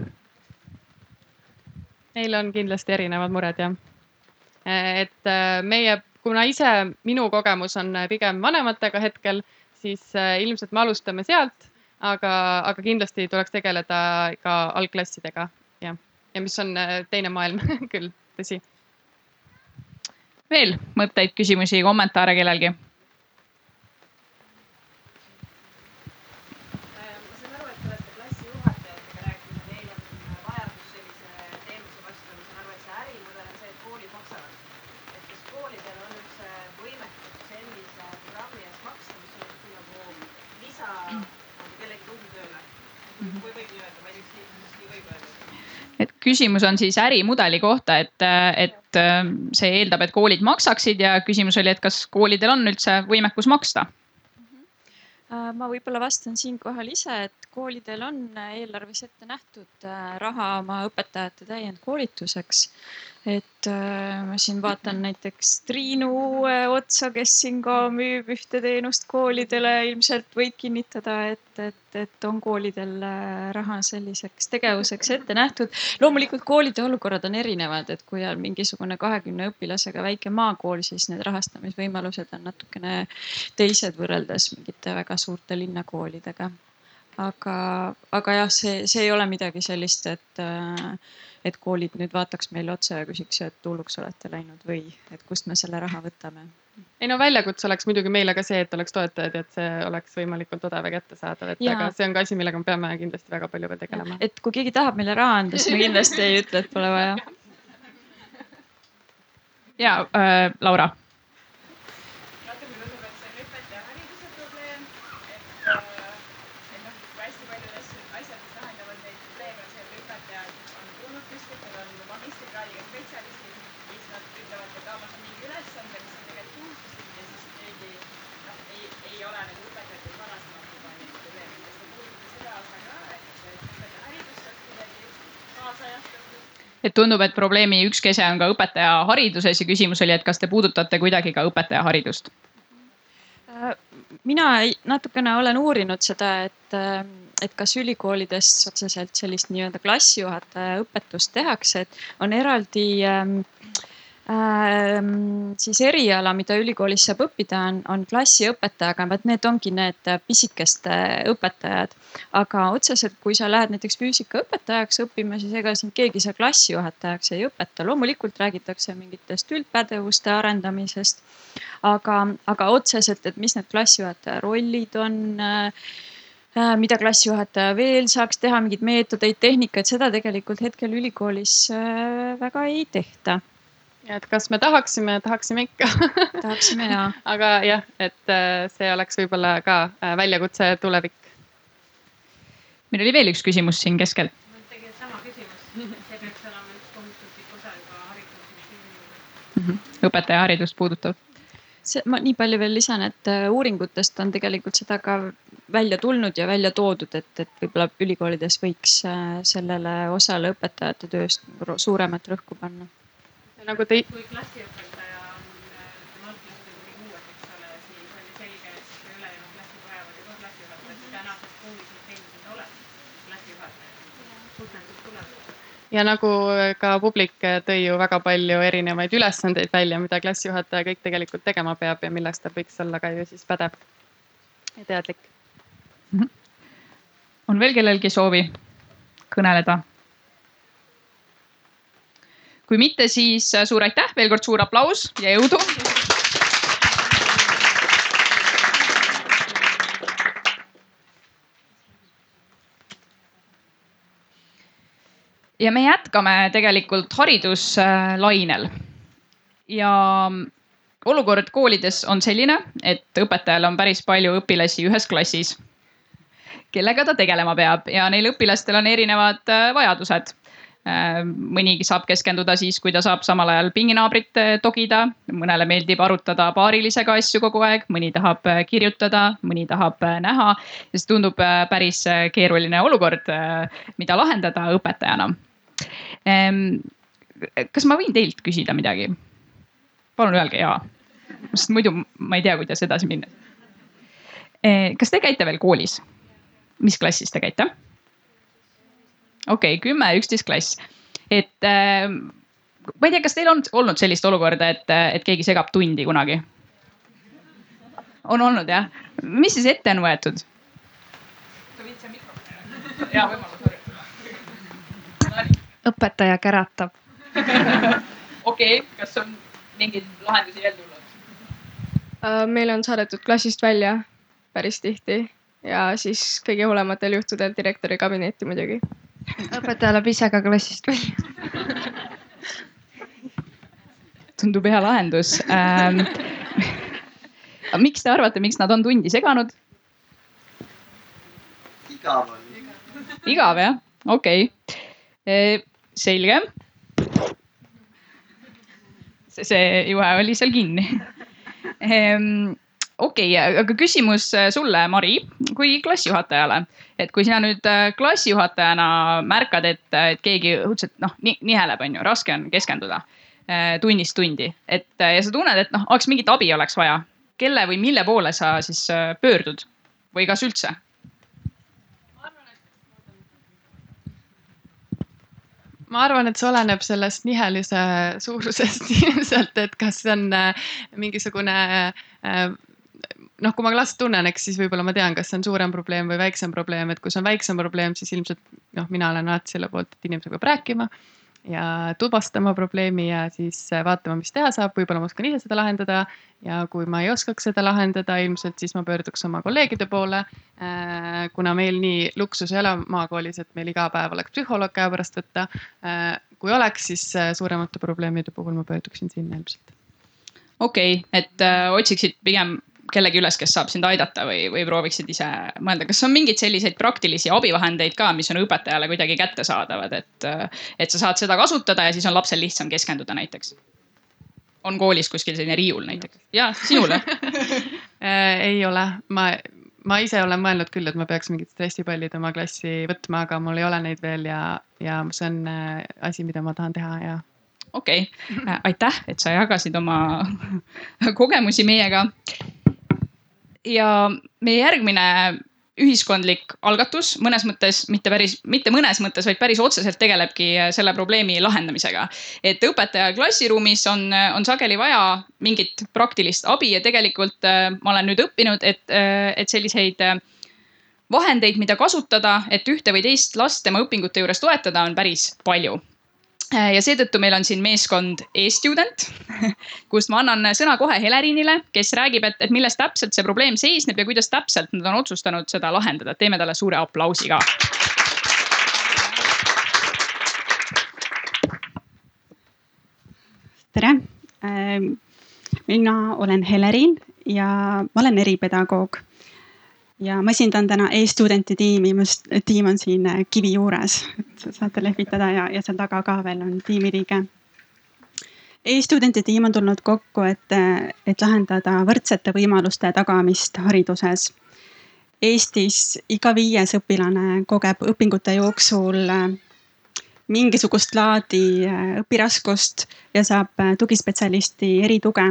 Neil on kindlasti erinevad mured jah. et äh, meie, kuna ise minu kogemus on pigem vanematega hetkel, siis ilmselt me alustame sealt, aga, aga kindlasti tuleks tegeleda ka algklassidega jah, ja mis on teine maailm küll, tõsi. veel mõtteid, küsimusi, kommentaare kellelgi? Küsimus on siis ärimudeli kohta, et, et see eeldab, et koolid maksaksid ja küsimus oli, et kas koolidel on üldse võimekus maksta? Äh, ma võib-olla vastan siinkohal ise, et koolidel on eelarves ette nähtud äh, raha oma õpetajate täiendkoolituseks et äh, ma siin vaatan näiteks Triinu otsa, kes siin ka müüb ühte teenust koolidele, ilmselt võib kinnitada, et, et, et on koolidel äh, raha selliseks tegevuseks ette nähtud. loomulikult koolide olukorrad on erinevad, et kui on mingisugune kahekümne õpilasega väike maakool, siis need rahastamisvõimalused on natukene teised võrreldes mingite väga suurte linnakoolidega. Aga, aga jah, see, see ei ole midagi sellist, et äh, et koolid nüüd vaataks meile otsa ja küsiks, et hulluks olete läinud või et kust me selle raha võtame. ei no väljakutse oleks muidugi meile ka see, et oleks toetajaid ja et see oleks võimalikult odav ja kättesaadav, et Jaa. aga see on ka asi, millega me peame kindlasti väga palju veel tegelema. et kui keegi tahab meile raha anda, siis me kindlasti ei ütle, et pole vaja. ja äh, Laura natuke tundub, et see on õpetaja hariduse probleem, et, äh, et noh, kui hästi paljud asjad, asjad, mis lahendavad neid probleeme, on see, et õpetajad on tulnud kuskilt, nad on magistrikraadiga spetsialistid ja siis nad ütlevad, et aa, ma saan mingi ülesande, mis on tegelikult juhustuslik ja siis keegi noh, ei, ei ole nagu õpetajatel varasemalt juba neid probleeme. kas te puudutate seda osa ka, et et õpetaja haridust saaks kuidagi kaasajastatud? Et tundub, et probleemi üks kese on ka õpetaja hariduses ja küsimus oli, et kas te puudutate kuidagi ka õpetaja haridust? Äh, mina natukene olen uurinud seda, et, äh, et kas ülikoolides otseselt sellist nii-öelda klassijuhataja õpetust tehakse, et on eraldi ähm, ähm, siis eriala, mida ülikoolis saab õppida, on, on klassiõpetaja, aga vot need ongi need pisikeste õpetajad. aga otseselt, kui sa lähed näiteks füüsikaõpetajaks õppima, siis ega sind keegi seal klassijuhatajaks ei õpeta. loomulikult räägitakse mingitest üldpädevuste arendamisest, aga, aga otseselt, et mis need klassijuhataja rollid on äh, äh, mida klassijuhataja veel saaks teha, mingeid meetodeid, tehnikaid, seda tegelikult hetkel ülikoolis äh, väga ei tehta. Et kas me tahaksime, tahaksime ikka tahaksime ja. aga jah, et äh, see oleks võib-olla ka äh, väljakutse tulevik. meil oli veel üks küsimus siin keskel. tegelikult sama küsimus, see peaks olema üks kohustuslik osa juba haridussüsteemil. õpetaja haridust puudutav. see, ma nii palju veel lisan, et äh, uuringutest on tegelikult seda ka välja tulnud ja välja toodud, et, et võib-olla ülikoolides võiks sellele osale õpetajate tööst suuremat rõhku panna. Nagu te kui klassiõpetaja on, ütleme algklasside kuni kuues, eks ole, siis on ju selge, et ülejäänud klassid vajavad ju ka klassijuhatajat. tänases koolisüsteemis on olemas klassijuhataja. kust nad siis tulevad? ja nagu ka publik tõi ju väga palju erinevaid ülesandeid välja, mida klassijuhataja kõik tegelikult tegema peab ja milleks ta võiks olla ka ju siis pädev ja teadlik. on veel kellelgi soovi kõneleda? Kui mitte, siis äh, suur aitäh, veel kord suur aplaus ja jõudu. ja me jätkame tegelikult hariduslainel. ja olukord koolides on selline, et õpetajal on päris palju õpilasi ühes klassis, kellega ta tegelema peab ja neil õpilastel on erinevad äh, vajadused mõnigi saab keskenduda siis, kui ta saab samal ajal pinginaabrit äh, togida, mõnele meeldib arutada paarilisega asju kogu aeg, mõni tahab äh, kirjutada, mõni tahab näha. ja see tundub päris keeruline olukord, mida lahendada õpetajana. kas ma võin teilt küsida midagi? palun öelge jaa, sest muidu ma ei tea, kuidas edasi minna. kas te käite veel koolis? mis klassis te käite? Okei okay,, kümme, üksteist klass. et äh, ma ei tea, kas teil on olnud sellist olukorda, et, et keegi segab tundi kunagi? on olnud jah? mis siis ette on võetud? õpetaja käratab. okei, kas on mingeid lahendusi veel tulnud? Äh, meile on saadetud klassist välja päris tihti ja siis kõige hullematel juhtudel direktori kabinetti muidugi. Õpetaja läheb ise ka klassist välja. tundub hea lahendus ähm,. miks te arvate, miks nad on tundi seganud? igav on. igav jah, okei okay. selge. see, see juhe oli seal kinni ehm, okei okay,, aga küsimus sulle, Mari, kui klassijuhatajale, et kui sina nüüd äh, klassijuhatajana märkad, et, et keegi õudselt noh, niheleb, on ju, raske on keskenduda äh, tunnist tundi, et äh, ja sa tunned, et noh, oleks mingit abi oleks vaja, kelle või mille poole sa siis pöördud? Või kas üldse? ma arvan, et see oleneb sellest nihelise suurusest ilmselt, et kas see on mingisugune noh, kui ma last tunnen, eks siis võib-olla ma tean, kas see on suurem probleem või väiksem probleem, et kui see on väiksem probleem, siis ilmselt noh, mina olen alati selle poolt, et inimesega peab rääkima. ja tuvastama probleemi ja siis äh, vaatama, mis teha saab, võib-olla ma oskan ise seda lahendada. ja kui ma ei oskaks seda lahendada, ilmselt siis ma pöörduks oma kolleegide poole. kuna meil nii luksus ei ole maakoolis, et meil iga päev oleks psühholoog käepärast võtta. kui oleks, siis suuremate probleemide puhul ma pöörduksin sinna ilmselt okei okay,, et äh, otsiksid pigem kellegi üles, kes saab sind aidata või, või prooviksid ise mõelda, kas on mingeid selliseid praktilisi abivahendeid ka, mis on õpetajale kuidagi kättesaadavad, et, et sa saad seda kasutada ja siis on lapsel lihtsam keskenduda näiteks? on koolis kuskil selline riiul näiteks? ja, sinule äh, ei ole, ma, ma ise olen mõelnud küll, et ma peaks mingid stressipallid oma klassi võtma, aga mul ei ole neid veel ja, ja see on äh, asi, mida ma tahan teha ja okei okay., aitäh, et sa jagasid oma kogemusi meiega ja meie järgmine ühiskondlik algatus mõnes mõttes, mitte päris, mitte mõnes mõttes, vaid päris otseselt tegelebki selle probleemi lahendamisega. et õpetaja klassiruumis on, on sageli vaja mingit praktilist abi ja tegelikult äh, ma olen nüüd õppinud, et, äh, et selliseid äh, vahendeid, mida kasutada, et ühte või teist last tema õpingute juures toetada, on päris palju Äh, ja seetõttu meil on siin meeskond e-student, kust ma annan sõna kohe Helerinile, kes räägib, et, et milles täpselt see probleem seisneb ja kuidas täpselt nad on otsustanud seda lahendada. teeme talle suure aplausi ka. tere, ähm, mina olen Helerin ja ma olen eripedagoog ja ma esindan täna e-studenti tiimi, mu tiim on siin äh, kivi juures, et saate lehvitada ja, ja seal taga ka veel on tiimiliige e-studenti tiim on tulnud kokku, et, et lahendada võrdsete võimaluste tagamist hariduses. Eestis iga viies õpilane kogeb õpingute jooksul äh, mingisugust laadi äh, õpiraskust ja saab tugispetsialisti erituge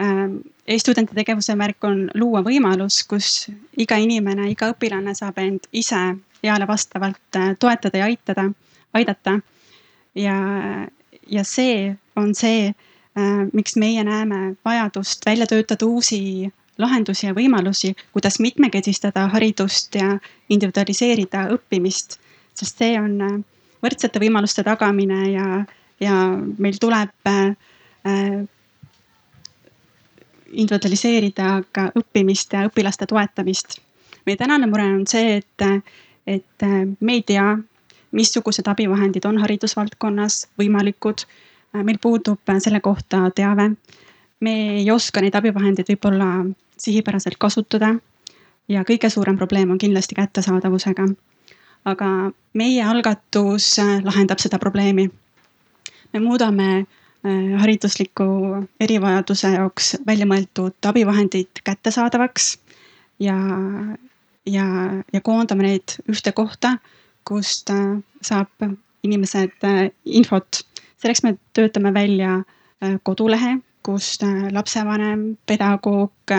e-studenti tegevuse märk on luua võimalus, kus iga inimene, iga õpilane saab end ise eale vastavalt äh, toetada ja aitada, aidata. ja, ja see on see, äh, miks meie näeme vajadust välja töötada uusi lahendusi ja võimalusi, kuidas mitmekesistada haridust ja individualiseerida õppimist. sest see on äh, võrdsete võimaluste tagamine ja, ja meil tuleb individualiseerida ka õppimist ja õpilaste toetamist. meie tänane mure on see, et, et me ei tea, missugused abivahendid on haridusvaldkonnas võimalikud. meil puudub selle kohta teave. me ei oska neid abivahendeid võib-olla sihipäraselt kasutada. ja kõige suurem probleem on kindlasti kättesaadavusega. aga meie algatus lahendab seda probleemi. me muudame haridusliku erivajaduse jaoks välja mõeldud abivahendid kättesaadavaks ja, ja, ja koondame neid ühte kohta, kust äh, saab inimesed äh, infot. selleks me töötame välja kodulehe, kust lapsevanem, pedagoog,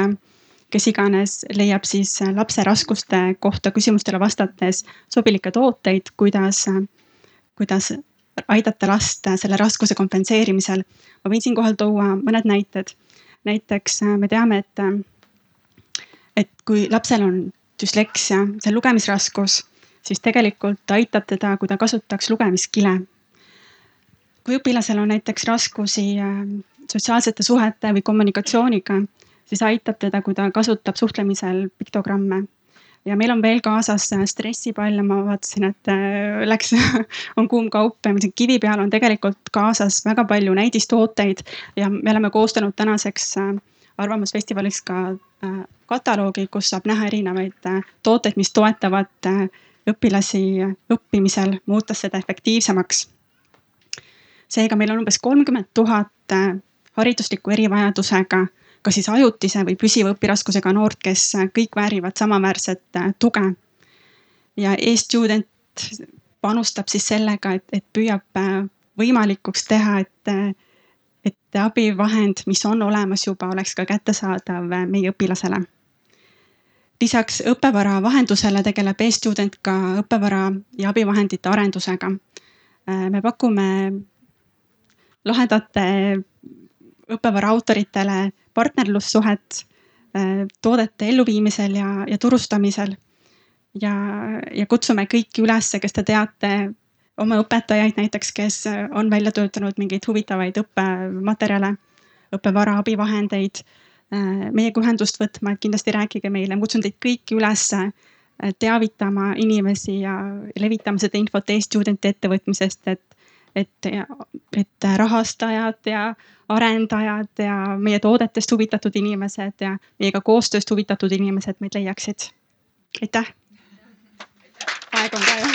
kes iganes leiab siis lapse raskuste kohta küsimustele vastates sobilikke tooteid, kuidas, kuidas aidata last selle raskuse kompenseerimisel. ma võin siinkohal tuua mõned näited. näiteks äh, me teame, et, äh, et kui lapsel on düsleksia, see lugemisraskus, siis tegelikult aitab teda, kui ta kasutaks lugemiskile. kui õpilasel on näiteks raskusi äh, sotsiaalsete suhete või kommunikatsiooniga, siis aitab teda, kui ta kasutab suhtlemisel piktogramme ja meil on veel kaasas stressipall ja ma vaatasin, et äh, läks on kuum kaup ja kivi peal on tegelikult kaasas väga palju näidistooteid ja me oleme koostanud tänaseks äh, Arvamusfestivaliks ka äh, kataloogi, kus saab näha erinevaid tooteid, mis toetavad õpilasi õppimisel, muutes seda efektiivsemaks. seega meil on umbes kolmkümmend tuhat haridusliku erivajadusega kas siis ajutise või püsiva õpiraskusega noort, kes kõik väärivad samaväärset äh, tuge. ja e-student panustab siis sellega, et, et püüab äh, võimalikuks teha, et, äh, et abivahend, mis on olemas juba, oleks ka kättesaadav meie õpilasele. lisaks õppevara vahendusele tegeleb e-student ka õppevara ja abivahendite arendusega. me pakume lahedate õppevara autoritele partnerlussuhet äh, toodete elluviimisel ja, ja turustamisel. ja, ja kutsume kõiki ülesse, kes te teate oma õpetajaid näiteks, kes on välja töötanud mingeid huvitavaid õppematerjale, õppevara, abivahendeid meiega ühendust võtma, et kindlasti rääkige meile, ma kutsun teid kõiki üles teavitama inimesi ja levitama seda infot e-student'i ettevõtmisest, et, et, et rahastajad ja arendajad ja meie toodetest huvitatud inimesed ja meiega koostööst huvitatud inimesed meid leiaksid. aitäh. aeg on ka ju.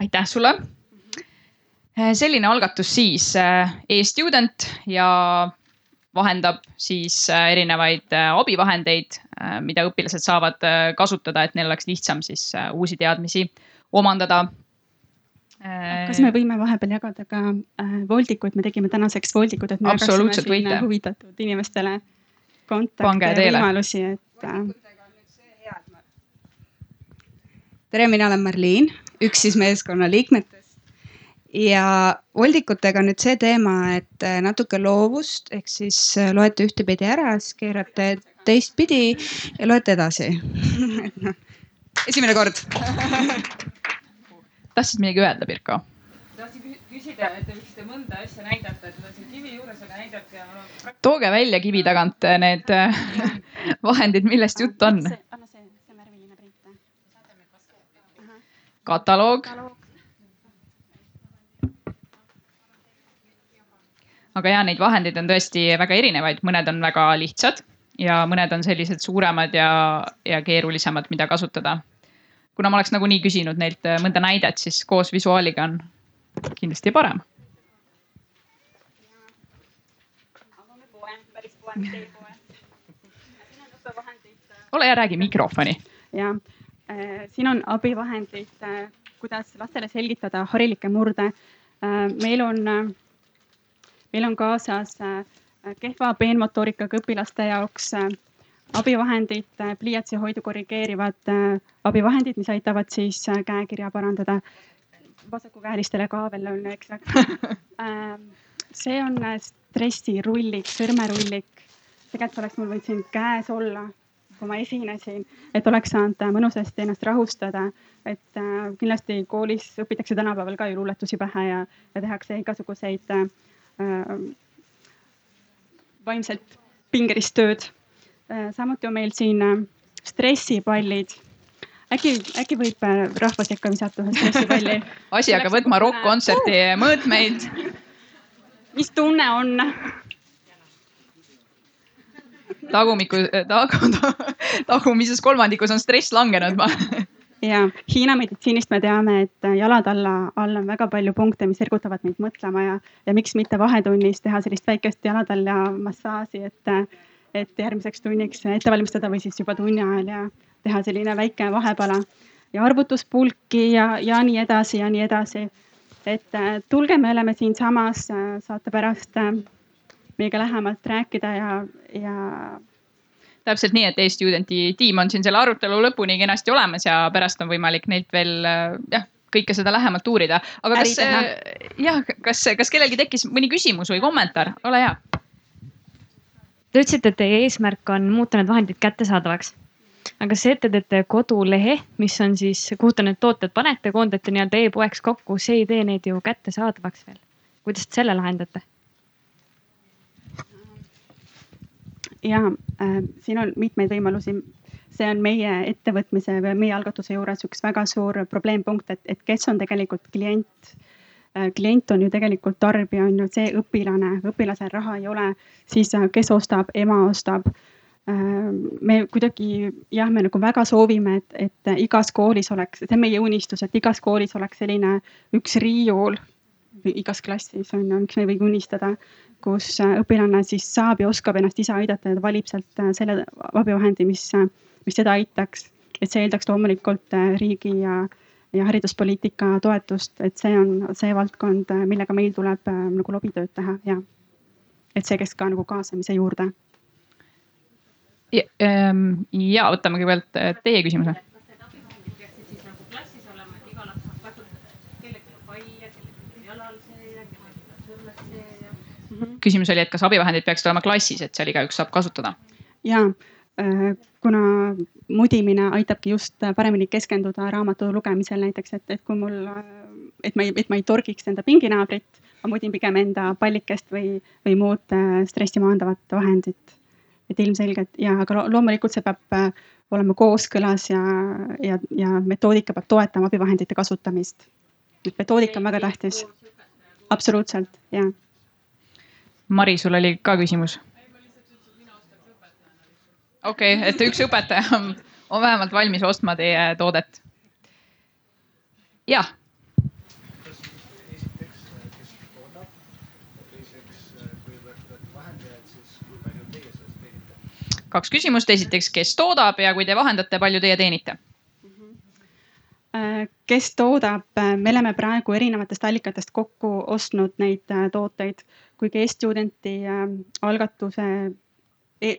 aitäh sulle. selline algatus siis e-student ja vahendab siis äh, erinevaid äh, abivahendeid, äh, mida õpilased saavad kasutada, et neil oleks lihtsam siis uusi teadmisi omandada. kas me võime vahepeal jagada ka voldikuid, me tegime tänaseks voldikud, et me jagaksime siin huvitatud inimestele kontakte ja võimalusi, et. tere, mina olen Marliin, üks siis meeskonna liikmetest ja voldikutega nüüd see teema, et äh, natuke loovust ehk siis äh, loete ühtepidi ära, siis keerate teistpidi ja loete edasi noh, esimene kord tahtsid midagi öelda, Pirko? tahtsin küsida, et te võiksite mõnda asja näidata, et olen siin kivi juures, aga näidake. tooge välja kivi tagant äh, need vahendid, millest jutt on. kataloog, kataloog aga ja neid vahendeid on tõesti väga erinevaid, mõned on väga lihtsad ja mõned on sellised suuremad ja, ja keerulisemad, mida kasutada. kuna ma oleks nagunii küsinud neilt äh, mõnda näidet, siis koos visuaaliga on kindlasti parem. ole hea, räägi mikrofoni. ja äh, siin on abivahendid, äh, kuidas lastele selgitada harilikke murde. meil on meil on kaasas äh, kehva peenmotoorikaga õpilaste jaoks äh, abivahendid, äh, pliiatsihoidu korrigeerivad abivahendid, mis aitavad siis käekirja parandada. vasakukäelistele ka veel on, eks see on stressirullik, sõrmerullik. tegelikult oleks mul võinud siin käes olla, kui ma esinesin, et oleks saanud mõnusasti ennast rahustada. et kindlasti koolis õpitakse tänapäeval ka ju luuletusi pähe ja, ja tehakse igasuguseid Äh, vaimselt pingelist tööd. Äh, samuti on meil siin äh, stressipallid. äkki, äkki võib rahva sekka visata ühe stressipalli asi hakkab võtma rokk-kontserti mõõtmeid. mis tunne on? tagumiku, tagu, tagumises kolmandikus on stress langenud ja Hiina meditsiinist me teame, et jalad alla, all on väga palju punkte, mis ergutavad meid mõtlema ja, ja miks mitte vahetunnis teha sellist väikest jalatalla massaaži, et, et järgmiseks tunniks ette valmistada või siis juba tunni ajal ja teha selline väike vahepala ja arvutuspulki ja, ja nii edasi ja nii edasi. et tulge, me oleme siinsamas, saate pärast meiega lähemalt rääkida ja, ja täpselt nii, et e-studenti tiim on siin selle arutelu lõpuni kenasti olemas ja pärast on võimalik neilt veel jah, kõike seda lähemalt uurida. aga kas, jah, kas, kas kellelgi tekkis mõni küsimus või kommentaar, ole hea. Te ütlesite, et teie eesmärk on muuta need vahendid kättesaadavaks. aga kas ette teete kodulehe, mis on siis, kuhu te need tooted panete, koondate nii-öelda e-poeks kokku, see ei tee neid ju kättesaadavaks veel. kuidas te selle lahendate? Ja äh, siin on mitmeid võimalusi. see on meie ettevõtmise või meie algatuse juures üks väga suur probleempunkt, et, et kes on tegelikult klient äh,. klient on ju tegelikult tarbija, on ju see õpilane, õpilasel raha ei ole, siis äh, kes ostab, ema ostab äh, me kuidagi jah, me nagu väga soovime, et, et igas koolis oleks, see on meie unistus, et igas koolis oleks selline üks riiul igas klassis on ju, miks me ei või unistada, kus äh, õpilane siis saab ja oskab ennast ise aidata ja ta valib sealt äh, selle abivahendi, mis, äh, mis teda aitaks. et see eeldaks loomulikult riigi ja, ja hariduspoliitika toetust, et see on see valdkond, millega meil tuleb nagu lobitööd teha ja et see käiks ka nagu kaasamise juurde. ja, ähm, ja võtame kõigepealt teie küsimuse küsimus oli, et kas abivahendid peaksid olema klassis, et seal igaüks saab kasutada? ja Äh, kuna mudimine aitabki just paremini keskenduda raamatu lugemisel näiteks, et, et kui mul, et ma ei, et ma ei torgiks enda pinginaabrit, ma mudin pigem enda pallikest või, või muud äh, stressi maandavat vahendit. et ilmselgelt ja, aga loomulikult see peab äh, olema kooskõlas ja, ja, ja metoodika peab toetama abivahendite kasutamist. et metoodika on väga tähtis. absoluutselt, jah. Mari, sul oli ka küsimus okei okay,, et üks õpetaja on, on vähemalt valmis ostma teie toodet. jah. kaks küsimust, esiteks, kes toodab ja kui te vahendate, palju teie teenite? Kes toodab, me oleme praegu erinevatest allikatest kokku ostnud neid äh, tooteid, kuigi E-Studenti äh, algatuse e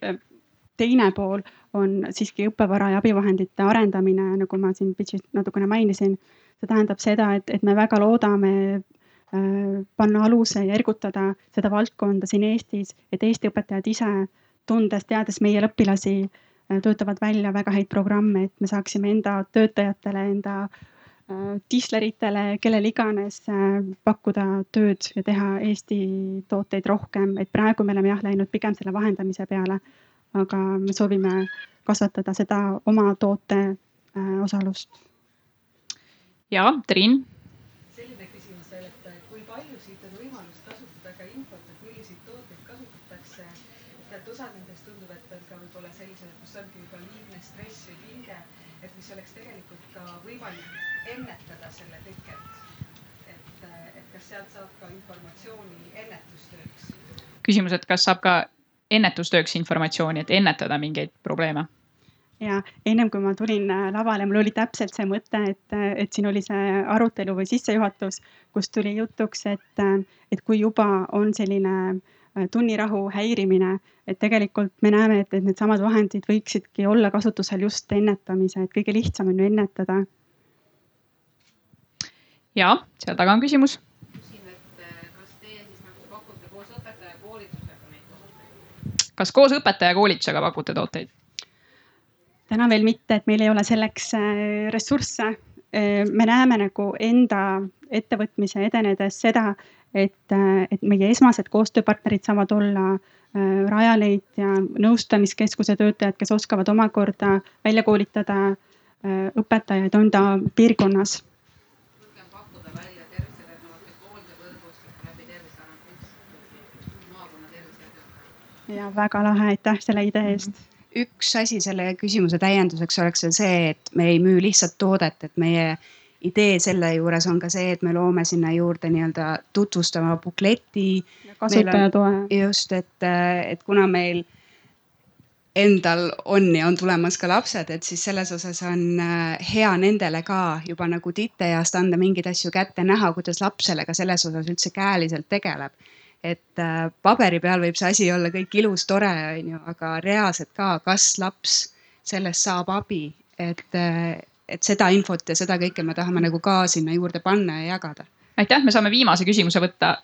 teine pool on siiski õppevara ja abivahendite arendamine, nagu ma siin pitch'is natukene mainisin. see tähendab seda, et, et me väga loodame äh, panna aluse ja ergutada seda valdkonda siin Eestis, et Eesti õpetajad ise, tundes, teades meie õpilasi äh,, töötavad välja väga häid programme, et me saaksime enda töötajatele, enda äh, tisleritele, kellele iganes äh, pakkuda tööd ja teha Eesti tooteid rohkem, et praegu me oleme jah läinud pigem selle vahendamise peale aga me soovime kasvatada seda oma toote äh, osalust. ja Triin. selline küsimus veel, et kui paljusid on võimalus kasutada ka infot, et milliseid tooteid kasutatakse. et osad nendest tundub, et on ka võib-olla sellised, kus ongi juba liigne stress või pinge, mis oleks tegelikult ka võimalik ennetada selle teket. et, et kas sealt saab ka informatsiooni ennetustööks? küsimus, et kas saab ka ennetustööks informatsiooni, et ennetada mingeid probleeme? ja ennem kui ma tulin äh, lavale, mul oli täpselt see mõte, et, äh, et siin oli see arutelu või sissejuhatus, kus tuli jutuks, et, äh, et kui juba on selline tunnirahu häirimine, et tegelikult me näeme, et, et needsamad vahendid võiksidki olla kasutusel just ennetamise, et kõige lihtsam on ju ennetada. ja seal taga on küsimus kas koos õpetajakoolitusega pakute tooteid? täna veel mitte, et meil ei ole selleks äh, ressursse. Äh, me näeme nagu enda ettevõtmise edenedes seda, et, äh, et meie esmased koostööpartnerid saavad olla Rajaleid ja nõustamiskeskuse töötajad, kes oskavad omakorda välja koolitada õpetajaid enda piirkonnas. Ja väga lahe, aitäh selle idee eest. -hmm üks asi selle küsimuse täienduseks oleks veel see, et me ei müü lihtsalt toodet, et meie idee selle juures on ka see, et me loome sinna juurde nii-öelda tutvustava bukleti. kasutajatoe. just, et, et kuna meil endal on ja on tulemas ka lapsed, et siis selles osas on äh, hea nendele ka juba nagu titeeast anda mingeid asju kätte, näha, kuidas laps sellega selles osas üldse käeliselt tegeleb et äh, paberi peal võib see asi olla kõik ilus, tore, on ju, aga reaalselt ka, kas laps sellest saab abi, et, äh, et seda infot ja seda kõike me tahame nagu ka sinna juurde panna ja jagada. aitäh, me saame viimase küsimuse võtta.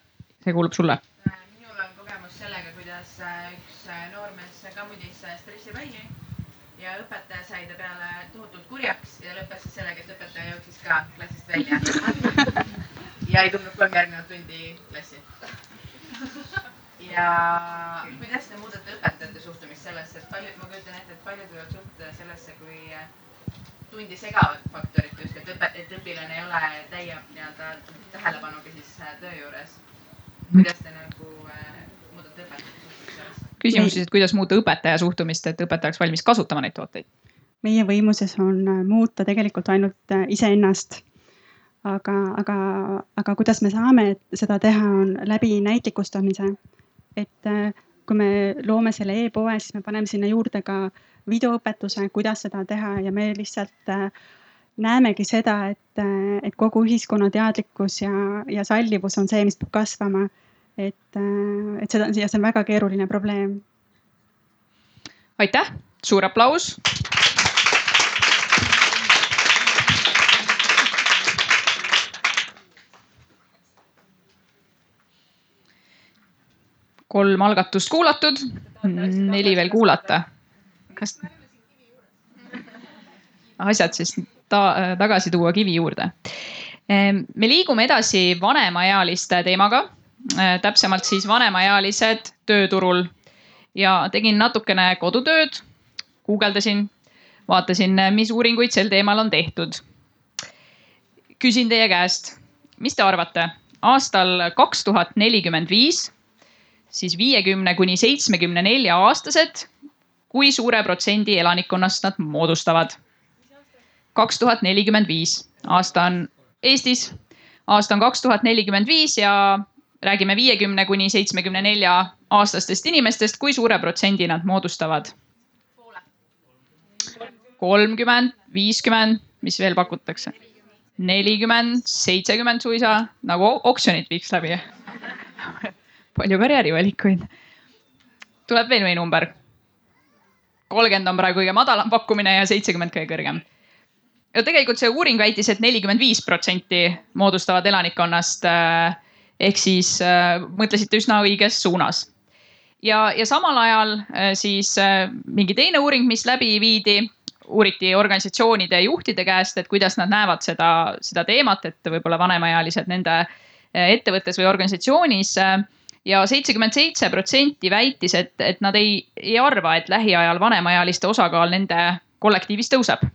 see kuulub sulle. minul on kogemus sellega, kuidas äh, üks noormees ka mudis stressiväini ja õpetaja sai ta peale tohutult kurjaks ja lõppes siis sellega, et õpetaja jooksis ka klassist välja ja ei tulnud kolm järgnevat tundi klassi ja kuidas te muudate õpetajate suhtumist sellesse, et paljud, ma kujutan ette, et paljud võivad suhtuda sellesse kui tundi segavat faktorit just, et õpe-, et õpilane ei ole täie nii-öelda tähelepanuga siis äh, töö juures. kuidas te nagu äh, muudate õpetajate suhtumist küsimus siis, et kuidas muuta õpetaja suhtumist, et õpetaja oleks valmis kasutama neid tooteid? meie võimuses on äh, muuta tegelikult ainult iseennast aga, aga, aga kuidas me saame seda teha, on läbi näitlikustamise. et äh, kui me loome selle e-poe, siis me paneme sinna juurde ka videoõpetuse, kuidas seda teha ja me lihtsalt äh, näemegi seda, et, äh, et kogu ühiskonna teadlikkus ja, ja sallivus on see, mis peab kasvama. et, et seda ja see on väga keeruline probleem. aitäh, suur aplaus kolm algatust kuulatud, neli veel kuulata. Asjad siis ta, tagasi tuua kivi juurde. me liigume edasi vanemaealiste teemaga, täpsemalt siis vanemaealised tööturul ja tegin natukene kodutööd, guugeldasin, vaatasin, mis uuringuid sel teemal on tehtud. küsin teie käest, mis te arvate, aastal kaks tuhat nelikümmend viis, siis viiekümne kuni seitsmekümne nelja aastased, kui suure protsendi elanikkonnast nad moodustavad? kaks tuhat nelikümmend viis, aasta on Eestis, aasta on kaks tuhat nelikümmend viis ja räägime viiekümne kuni seitsmekümne nelja aastastest inimestest, kui suure protsendi nad moodustavad? kolmkümmend, viiskümmend, mis veel pakutakse? nelikümmend, seitsekümmend suisa, nagu oksjonit viiks läbi palju karjäärivalikuid. tuleb veel mõni number. Kolmkümmend on praegu kõige madalam pakkumine ja seitsekümmend kõige kõrgem. ja tegelikult see uuring väitis et, et nelikümmend viis protsenti moodustavad elanikkonnast äh, ehk siis äh, mõtlesite üsna õiges suunas. ja, ja samal ajal äh, siis mingi teine uuring, mis läbi viidi, uuriti organisatsioonide juhtide käest, et kuidas nad näevad seda, seda teemat, et võib-olla vanemaealised nende ettevõttes või organisatsioonis ja seitsekümmend seitse protsenti väitis, et, et nad ei, ei arva, et lähiajal vanemaealiste osakaal nende kollektiivis tõuseb.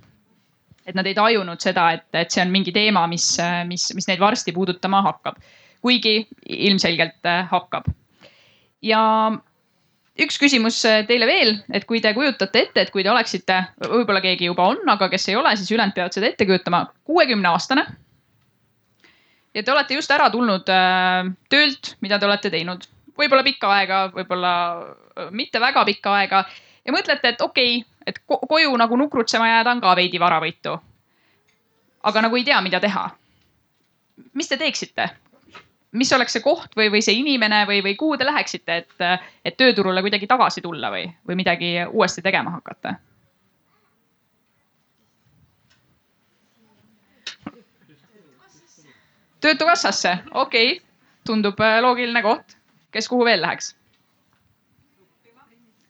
et nad ei tajunud seda, et, et see on mingi teema, mis, mis, mis neid varsti puudutama hakkab kuigi ilmselgelt äh, hakkab. ja üks küsimus äh, teile veel, et kui te kujutate ette, et kui te oleksite, võib-olla keegi juba on, aga kes ei ole, siis ülejäänud peavad seda ette kujutama, kuuekümne aastane. Ja te olete just ära tulnud äh, töölt, mida te olete teinud, võib-olla pikka aega, võib-olla mitte väga pikka aega ja mõtlete, et okei okay,, et koju nagu nukrutsema jääda on ka veidi varavõitu. aga nagu ei tea, mida teha. mis te teeksite, mis oleks see koht või, või see inimene või, või kuhu te läheksite, et, et tööturule kuidagi tagasi tulla või, või midagi uuesti tegema hakata? Töötukassasse, okei okay., tundub äh, loogiline koht. kes kuhu veel läheks?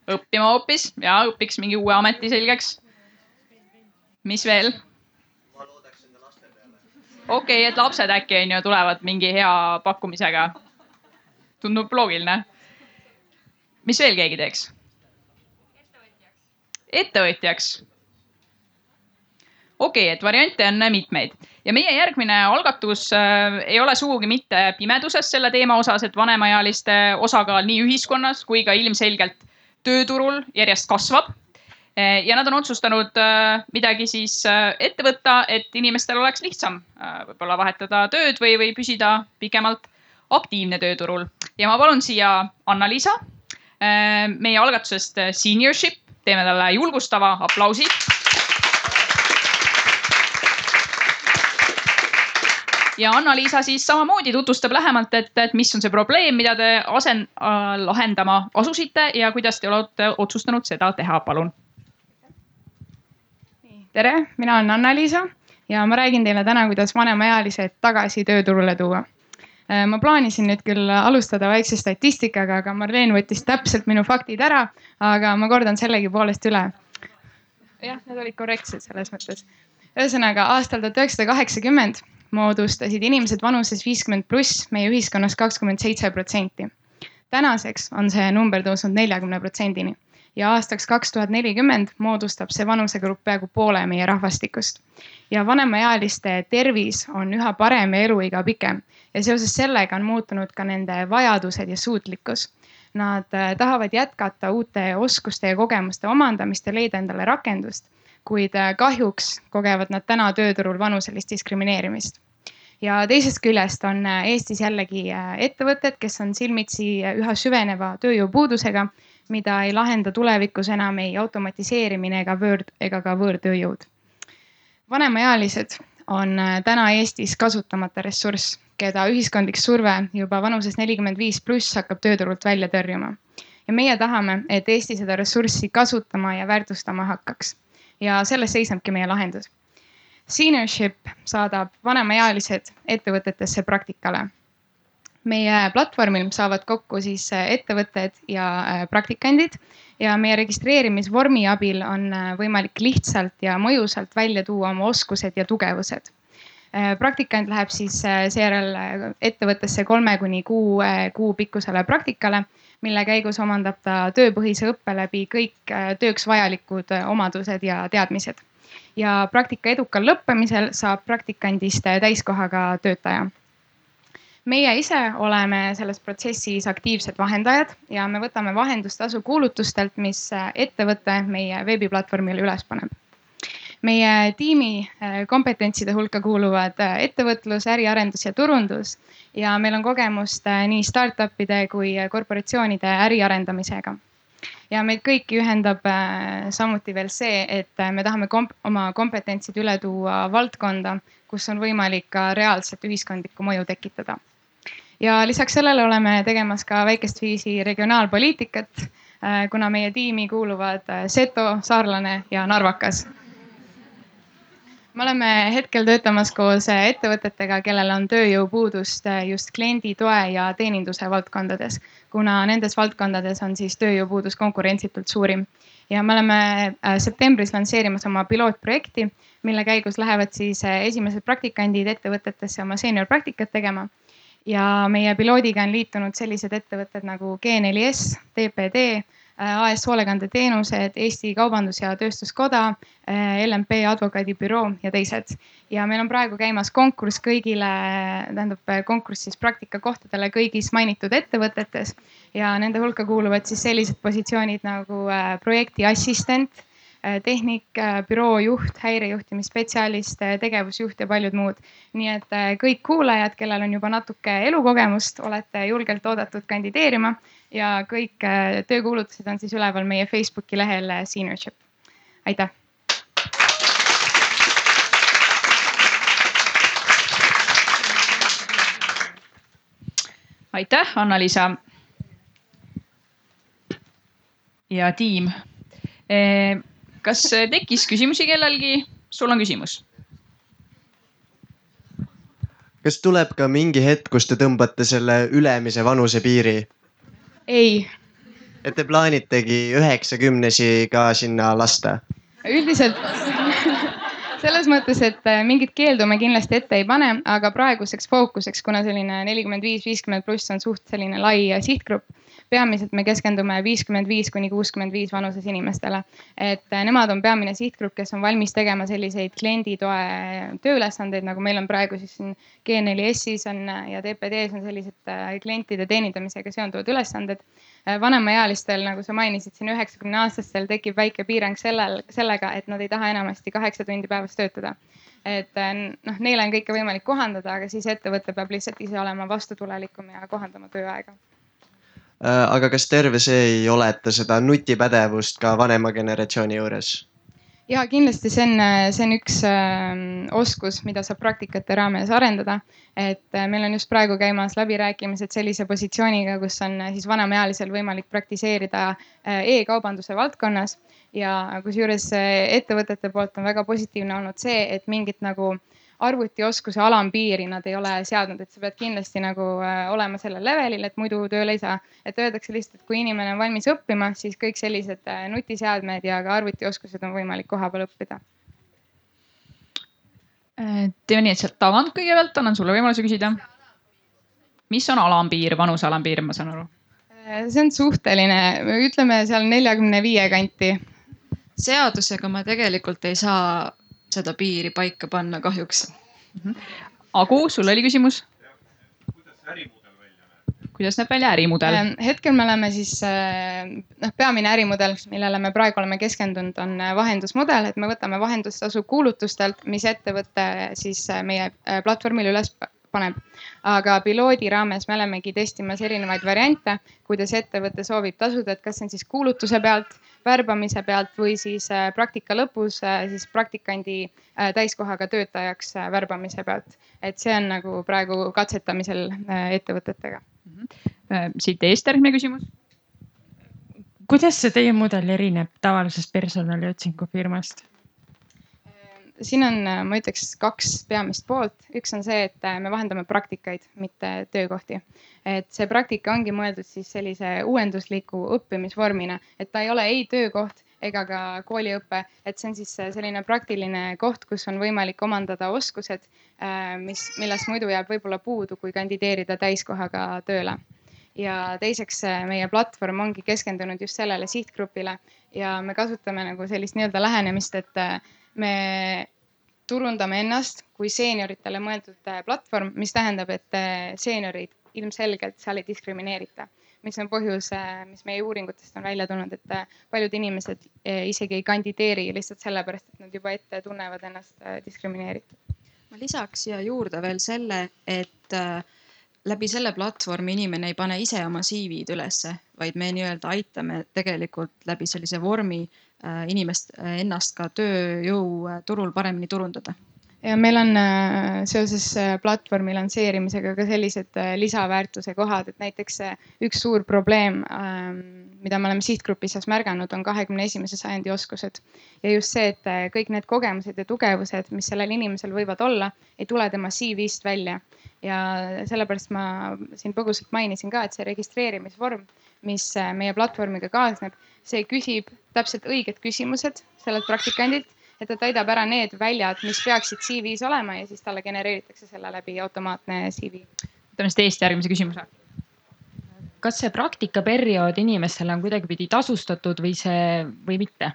õppima hoopis ja õpiks mingi uue ameti selgeks. mis veel? okei okay,, et lapsed äkki on ju tulevad mingi hea pakkumisega. tundub loogiline. mis veel keegi teeks? ettevõtjaks. okei okay,, et variante on mitmeid ja meie järgmine algatus äh, ei ole sugugi mitte pimeduses selle teema osas, et vanemaealiste osakaal nii ühiskonnas kui ka ilmselgelt tööturul järjest kasvab Eh, ja nad on otsustanud eh, midagi siis ette võtta, et inimestel oleks lihtsam võib-olla vahetada tööd või, või püsida pikemalt aktiivne tööturul. ja ma palun siia Anna-Liisa meie algatusest Seniorship, teeme talle julgustava aplausi. Ja Anna-Liisa siis samamoodi tutvustab lähemalt, et, et mis on see probleem, mida te asen- äh,, lahendama asusite ja kuidas te olete otsustanud seda teha, palun tere, mina olen Anna-Liisa ja ma räägin teile täna, kuidas vanemaealised tagasi tööturule tuua. Äh, ma plaanisin nüüd küll alustada väikse statistikaga, aga Marleen võttis täpselt minu faktid ära, aga ma kordan sellegipoolest üle. jah, need olid korrektsed selles mõttes. ühesõnaga aastal tuhat üheksasada kaheksakümmend moodustasid inimesed vanuses viiskümmend pluss meie ühiskonnas kakskümmend seitse protsenti. tänaseks on see number tõusnud neljakümne protsendini ja aastaks kaks tuhat nelikümmend moodustab see vanusegrupp peaaegu poole meie rahvastikust. ja vanemaealiste tervis on üha parem ja eluiga pikem ja seoses sellega on muutunud ka nende vajadused ja suutlikkus. Nad äh, tahavad jätkata uute oskuste ja kogemuste omandamist ja leida endale rakendust, kuid äh, kahjuks kogevad nad täna tööturul vanuselist diskrimineerimist ja teisest küljest on äh, Eestis jällegi ettevõtted, kes on silmitsi üha süveneva tööjõupuudusega mida ei lahenda tulevikus enam ei automatiseerimine ega võõr, ega ka võõrtööjõud. vanemaealised on äh, täna Eestis kasutamata ressurss, keda ühiskondlik surve juba vanuses nelikümmend viis pluss hakkab tööturult välja tõrjuma. ja meie tahame, et Eesti seda ressurssi kasutama ja väärtustama hakkaks. ja selles seisnebki meie lahendus. Seniorship saadab vanemaealised ettevõtetesse praktikale meie platvormil saavad kokku siis äh, ettevõtted ja äh, praktikandid ja meie registreerimisvormi abil on äh, võimalik lihtsalt ja mõjusalt välja tuua oma oskused ja tugevused praktikant läheb siis seejärel ettevõttesse kolme kuni kuu kuu pikkusele praktikale, mille käigus omandab ta tööpõhise õppe läbi kõik tööks vajalikud omadused ja teadmised. Ja praktika edukal lõppemisel saab praktikandist täiskohaga töötaja meie ise oleme selles protsessis aktiivsed vahendajad ja me võtame vahendustasu kuulutustelt, mis ettevõte meie veebiplatvormile üles paneb. meie tiimi äh, kompetentside hulka kuuluvad äh, ettevõtlus, äriarendus ja turundus ja meil on kogemust äh, nii startup'ide kui korporatsioonide äri arendamisega ja meid kõiki ühendab samuti veel see, et me tahame komp oma kompetentsid üle tuua valdkonda, kus on võimalik ka reaalset ühiskondlikku mõju tekitada ja lisaks sellele oleme tegemas ka väikest viisi regionaalpoliitikat, äh, kuna meie tiimi kuuluvad äh, Seto, Saarlane ja Narvakas. me oleme hetkel töötamas koos äh, ettevõtetega, kellel on tööjõupuudust just kliendi toe ja teeninduse valdkondades, kuna nendes valdkondades on siis tööjõupuudus konkurentsitult suurim. ja me oleme septembris lansseerimas oma pilootprojekti, mille käigus lähevad siis esimesed praktikandid ettevõtetesse oma seeniorpraktikat tegema ja meie piloodiga on liitunud sellised ettevõtted nagu G4S, TPD, äh, AS Hoolekandeteenused, Eesti Kaubandus- ja Tööstuskoda, äh, LMP advokaadibüroo ja teised. ja meil on praegu käimas konkurss kõigile, tähendab konkurss siis praktikakohtadele kõigis mainitud ettevõtetes ja nende hulka kuuluvad siis sellised positsioonid nagu äh, projektiassistent Äh, tehnik, äh, büroo juht, häirejuhtimisspetsialist, äh, tegevusjuht ja paljud muud. nii et kõik kuulajad, kellel on juba natuke elukogemust, olete julgelt oodatud kandideerima ja kõik töökuulutused on siis üleval meie Facebooki lehel Seniorship. aitäh. aitäh, Anna-Liisa. ja tiim kas äh, tekkis küsimusi kellelgi? sul on küsimus? kas tuleb ka mingi hetk, kus te tõmbate selle ülemise vanusepiiri? Ei. et te plaanitegi üheksakümnesi ka sinna lasta? üldiselt selles mõttes, et äh, mingit keeldu me kindlasti ette ei pane, aga praeguseks fookuseks, kuna selline nelikümmend viis, viiskümmend pluss on suht selline lai sihtgrupp peamiselt me keskendume viiskümmend viis kuni kuuskümmend viis vanuses inimestele. et äh, nemad on peamine sihtgrupp, kes on valmis tegema selliseid klienditoe tööülesandeid, nagu meil on praegu siis siin G4S-is on äh, ja TPD-s on sellised klientide teenindamisega seonduvad ülesanded vanemaealistel, nagu sa mainisid siin üheksakümne aastastel tekib väike piirang sellel, sellega, et nad ei taha enamasti kaheksa tundi päevas töötada. et noh, neile on kõike võimalik kohandada, aga siis ettevõte peab lihtsalt ise olema vastutulelikum ja kohandama tööaega aga kas terve see ei oleta seda nutipädevust ka vanema generatsiooni juures? ja kindlasti see on, see on üks äh, oskus, mida saab praktikate raames arendada. et äh, meil on just praegu käimas läbirääkimised sellise positsiooniga, kus on äh, siis vanemaealisel võimalik praktiseerida äh, e-kaubanduse valdkonnas ja kusjuures äh, ettevõtete poolt on väga positiivne olnud see, et mingit nagu äh, arvutioskuse alampiiri nad ei ole seadnud, et sa pead kindlasti nagu äh, olema sellel levelil, et muidu tööle ei saa. et öeldakse lihtsalt, et kui inimene on valmis õppima, siis kõik sellised äh, nutiseadmed ja ka arvutioskused on võimalik kohapeal õppida. Äh, teeme nii, et sealt tagant kõigepealt annan sulle võimaluse küsida. mis on alampiir, vanuse alampiir, ma saan aru? see on suhteline, ütleme seal neljakümne viie kanti. seadusega ma tegelikult ei saa seda piiri paika panna kahjuks mm. -hmm. Agu, sul oli küsimus? kuidas näeb välja ärimudel? Ähm, hetkel me oleme siis äh, noh, peamine ärimudel, millele me praegu oleme keskendunud, on äh, vahendusmudel, et me võtame vahendustasu kuulutustelt, mis ettevõte siis äh, meie platvormile üles paneb. aga piloodi raames me olemegi testimas erinevaid variante, kuidas ettevõte soovib tasuda, et kas see on siis kuulutuse pealt värbamise pealt või siis äh, praktika lõpus äh, siis praktikandi äh, täiskohaga töötajaks värbamise pealt. et see on nagu praegu katsetamisel ettevõtetega mm. -hmm. siit eest järgmine küsimus. kuidas see teie mudel erineb tavalisest personaliotsingu firmast? Siin on, ma ütleks, kaks peamist poolt. üks on see, et me vahendame praktikaid, mitte töökohti. et see praktika ongi mõeldud siis sellise uuendusliku õppimisvormina, et ta ei ole ei töökoht ega ka kooliõpe, et see on siis selline praktiline koht, kus on võimalik omandada oskused, mis, millest muidu jääb võib-olla puudu, kui kandideerida täiskohaga tööle ja teiseks meie platvorm ongi keskendunud just sellele sihtgrupile ja me kasutame nagu sellist nii-öelda lähenemist, et äh, me turundame ennast kui seenioritele mõeldud äh, platvorm, mis tähendab, et äh, seenioreid ilmselgelt seal ei diskrimineerita mis on põhjus, mis meie uuringutest on välja tulnud, et paljud inimesed isegi ei kandideeri lihtsalt sellepärast, et nad juba ette tunnevad ennast diskrimineeritud. ma lisaks siia juurde veel selle, et läbi selle platvormi inimene ei pane ise oma CV-d ülesse, vaid me nii-öelda aitame tegelikult läbi sellise vormi äh, inimest äh, ennast ka tööjõuturul äh, paremini turundada ja meil on seoses platvormi lansseerimisega ka sellised lisaväärtuse kohad, et näiteks üks suur probleem, ähm, mida me oleme sihtgrupis seas märganud, on kahekümne esimese sajandi oskused. ja just see, et kõik need kogemused ja tugevused, mis sellel inimesel võivad olla, ei tule tema CV-st välja ja sellepärast ma siin põgusalt mainisin ka, et see registreerimisvorm, mis äh, meie platvormiga kaasneb, see küsib täpselt õiged küsimused sellelt praktikandilt, et ta täidab ära need väljad, mis peaksid CV-s olema ja siis talle genereeritakse selle läbi automaatne CV. võtame siis teist järgmise küsimuse. kas see praktikaperiood inimestele on kuidagipidi tasustatud või see või mitte?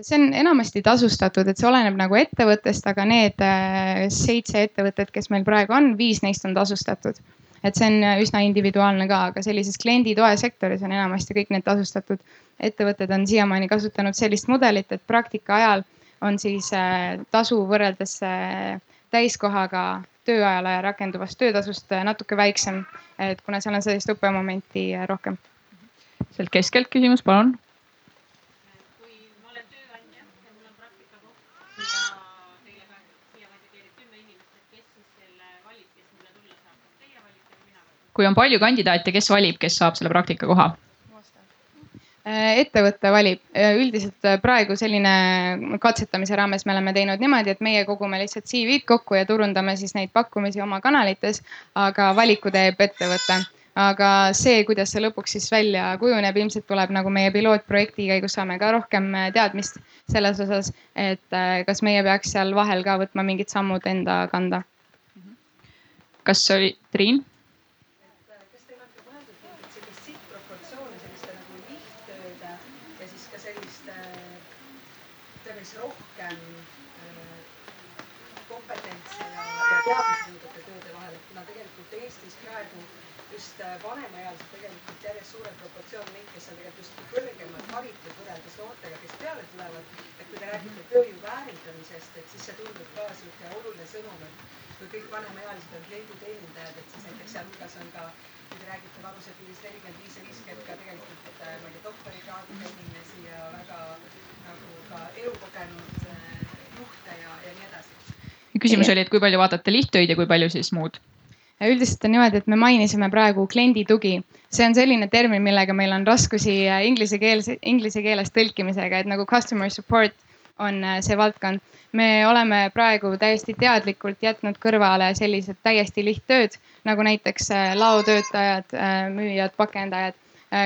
See on enamasti tasustatud, et see oleneb nagu ettevõttest, aga need äh, seitse ettevõtet, kes meil praegu on, viis neist on tasustatud. et see on üsna individuaalne ka, aga sellises klienditoe sektoris on enamasti kõik need tasustatud. ettevõtted on siiamaani kasutanud sellist mudelit, et praktika ajal on siis äh, tasu võrreldes äh, täiskohaga tööajale rakenduvast töötasust natuke väiksem, et kuna seal on sellist õppemomenti rohkem. sealt keskelt küsimus, palun kui on palju kandidaate, kes valib, kes saab selle praktikakoha? Äh, ettevõte valib, äh, üldiselt äh, praegu selline katsetamise raames me oleme teinud niimoodi, et meie kogume lihtsalt CV-d kokku ja turundame siis neid pakkumisi oma kanalites, aga valiku teeb ettevõte aga see, kuidas see lõpuks siis välja kujuneb, ilmselt tuleb nagu meie pilootprojekti käigus saame ka rohkem teadmist selles osas, et kas meie peaks seal vahel ka võtma mingid sammud enda kanda. kas oli Triin? Vanemaealised tegelikult järjest suurem proportsioon neid, kes on tegelikult just kõrgemalt haritud võrreldes noortega, kes peale tulevad. et kui te räägite tööjõu väärindamisest, et siis see tundub ka sihuke oluline sõnum, et kui kõik vanemaealised on klienditeenindajad, et siis näiteks sealhulgas on ka, kui te räägite vanusepiirist nelikümmend viis ja viiskümmend ka tegelikult äh, ma ei tea, doktorikraadiga inimesi ja väga nagu ka elukogenud äh, juhte ja, ja nii edasi. küsimus oli, et kui palju vaatate lihttöid ja kui palju siis muud üldiselt on niimoodi, et me mainisime praegu kliendi tugi. see on selline termin, millega meil on raskusi äh, inglise keeles, inglise keeles tõlkimisega, et nagu customer support on äh, see valdkond. me oleme praegu täiesti teadlikult jätnud kõrvale sellised täiesti lihttööd nagu näiteks äh, laotöötajad, müüjad, pakendajad.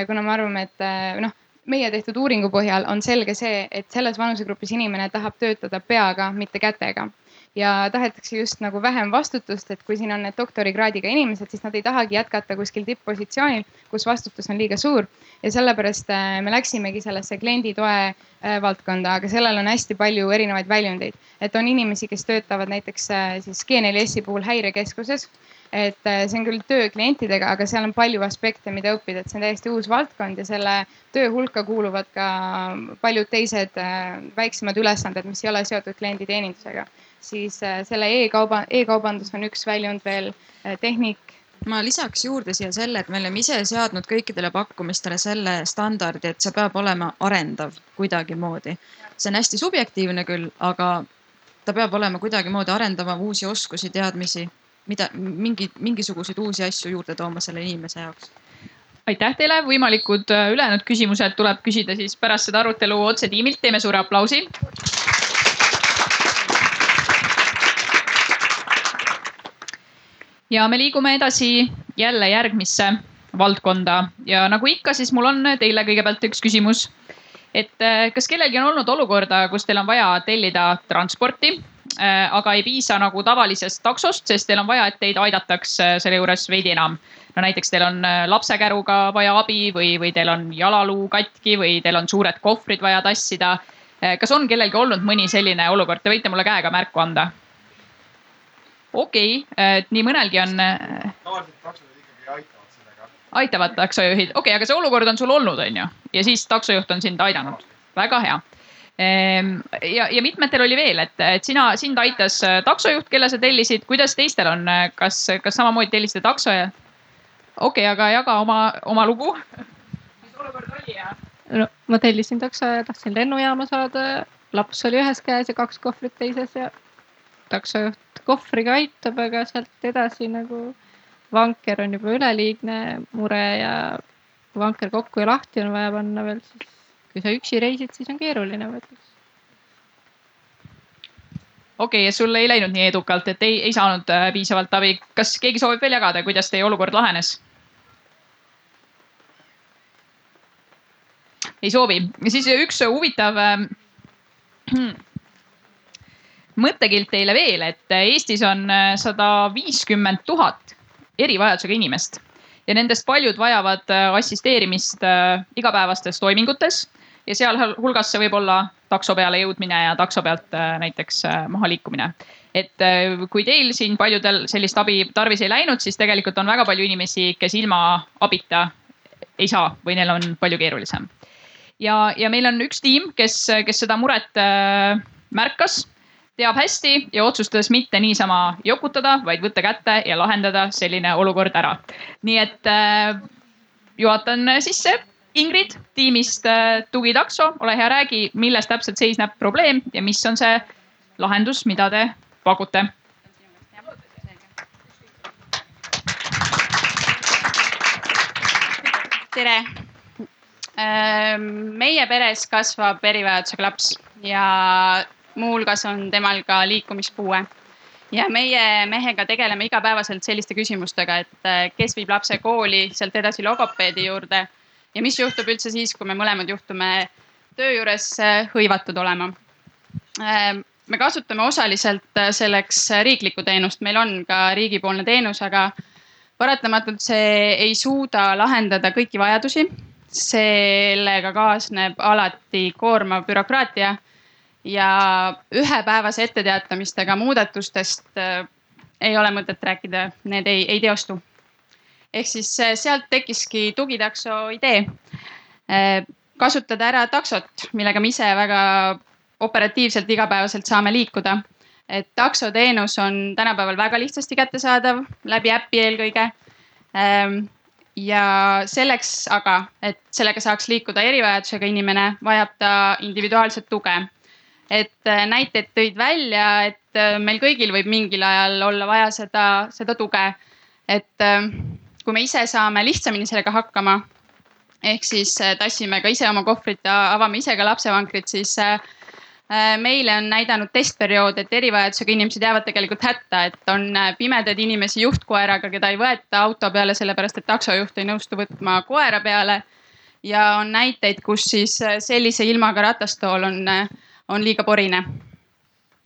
kuna me arvame, et noh, meie tehtud uuringu põhjal on selge see, et selles vanusegrupis inimene tahab töötada peaga, mitte kätega ja tahetakse just nagu vähem vastutust, et kui siin on need doktorikraadiga inimesed, siis nad ei tahagi jätkata kuskil tipp-positsioonil, kus vastutus on liiga suur. ja sellepärast äh, me läksimegi sellesse klienditoe äh, valdkonda, aga sellel on hästi palju erinevaid väljundeid. et on inimesi, kes töötavad näiteks äh, siis G4S-i puhul häirekeskuses et see on küll töö klientidega, aga seal on palju aspekte, mida õppida, et see on täiesti uus valdkond ja selle töö hulka kuuluvad ka paljud teised väiksemad ülesanded, mis ei ole seotud klienditeenindusega siis äh, selle e-kauba e, e-kaubandus on üks väljund veel, äh, tehnik. ma lisaks juurde siia selle, et me oleme ise seadnud kõikidele pakkumistele selle standardi, et see peab olema arendav kuidagimoodi. see on hästi subjektiivne küll, aga ta peab olema kuidagimoodi arendama uusi oskusi, teadmisi, mida mingi, mingisuguseid uusi asju juurde tooma selle inimese jaoks aitäh teile, võimalikud äh, ülejäänud küsimused tuleb küsida siis pärast seda arutelu otse tiimilt, teeme suure aplausi. Ja me liigume edasi jälle järgmisse valdkonda ja nagu ikka, siis mul on teile kõigepealt üks küsimus. et äh, kas kellelgi on olnud olukorda, kus teil on vaja tellida transporti, äh, aga ei piisa nagu tavalisest taksost, sest teil on vaja, et teid aidataks äh, selle juures veidi enam. no näiteks teil on lapsekäruga vaja abi või, või teil on jalaluu katki või teil on suured kohvrid vaja tassida. kas on kellelgi olnud mõni selline olukord, te võite mulle käega märku anda okei okay,, et nii mõnelgi on. tavaliselt taksod ikkagi aitavad sellega. aitavad taksojuhid, okei okay,, aga see olukord on sul olnud, on ju, ja siis taksojuht on sind aidanud, väga hea ehm, ja, ja mitmetel oli veel, et, et sina, sind aitas äh, taksojuht, kelle sa tellisid, kuidas teistel on, kas, kas samamoodi tellisite takso ja? okei okay,, aga jaga oma, oma lugu. mis olukord oli ja? no ma tellisin takso ja tahtsin lennujaama saada, laps oli ühes käes ja kaks kohvrit teises ja taksojuht kohvriga aitab, aga sealt edasi nagu vanker on juba üleliigne mure ja vanker kokku ja lahti on vaja panna veel, siis kui sa üksi reisid, siis on keeruline, ma ütleks. okei okay,, ja sul ei läinud nii edukalt, et ei, ei saanud äh, piisavalt abi. kas keegi soovib veel jagada, kuidas teie olukord lahenes? ei soovi, siis üks huvitav äh, mõttekild teile veel, et Eestis on äh, sada viiskümmend tuhat erivajadusega inimest ja nendest paljud vajavad äh, assisteerimist äh, igapäevastes toimingutes ja sealhulgas see võib olla takso peale jõudmine ja takso pealt näiteks maha liikumine. et kui teil siin paljudel sellist abi tarvis ei läinud, siis tegelikult on väga palju inimesi, kes ilma abita ei saa või neil on palju keerulisem. ja, ja meil on üks tiim, kes, kes seda muret märkas teab hästi ja otsustas mitte niisama jokutada, vaid võtta kätte ja lahendada selline olukord ära. nii et äh, juhatan sisse Ingrid tiimist äh, Tugitakso, ole hea, räägi, milles täpselt seisneb probleem ja mis on see lahendus, mida te pakute? tere. Ähm, meie peres kasvab erivajadusega laps ja muuhulgas on temal ka liikumispuue. ja meie mehega tegeleme igapäevaselt selliste küsimustega, et äh, kes viib lapse kooli, sealt edasi logopeedi juurde ja mis juhtub üldse siis, kui me mõlemad juhtume töö juures äh, hõivatud olema. Äh, me kasutame osaliselt selleks riiklikku teenust, meil on ka riigipoolne teenus, aga paratamatult see ei suuda lahendada kõiki vajadusi. sellega kaasneb alati koormav bürokraatia ja ühepäevase etteteatamistega muudatustest äh, ei ole mõtet rääkida, need ei, ei teostu. ehk siis äh, sealt tekkiski tugitakso idee äh,. kasutada ära taksot, millega me ise väga operatiivselt igapäevaselt saame liikuda. et taksoteenus on tänapäeval väga lihtsasti kättesaadav läbi äpi eelkõige ähm, ja selleks aga, et sellega saaks liikuda erivajadusega inimene, vajab ta individuaalset tuge et äh, näited tõid välja, et äh, meil kõigil võib mingil ajal olla vaja seda, seda tuge. et äh, kui me ise saame lihtsamini sellega hakkama, ehk siis tassime ka ise oma kohvrit ja avame ise ka lapsevankrit, siis meile on näidanud testperiood, et erivajadusega inimesed jäävad tegelikult hätta, et on pimedaid inimesi juhtkoeraga, keda ei võeta auto peale, sellepärast et taksojuht ei nõustu võtma koera peale. ja on näiteid, kus siis sellise ilmaga ratastool on on liiga porine.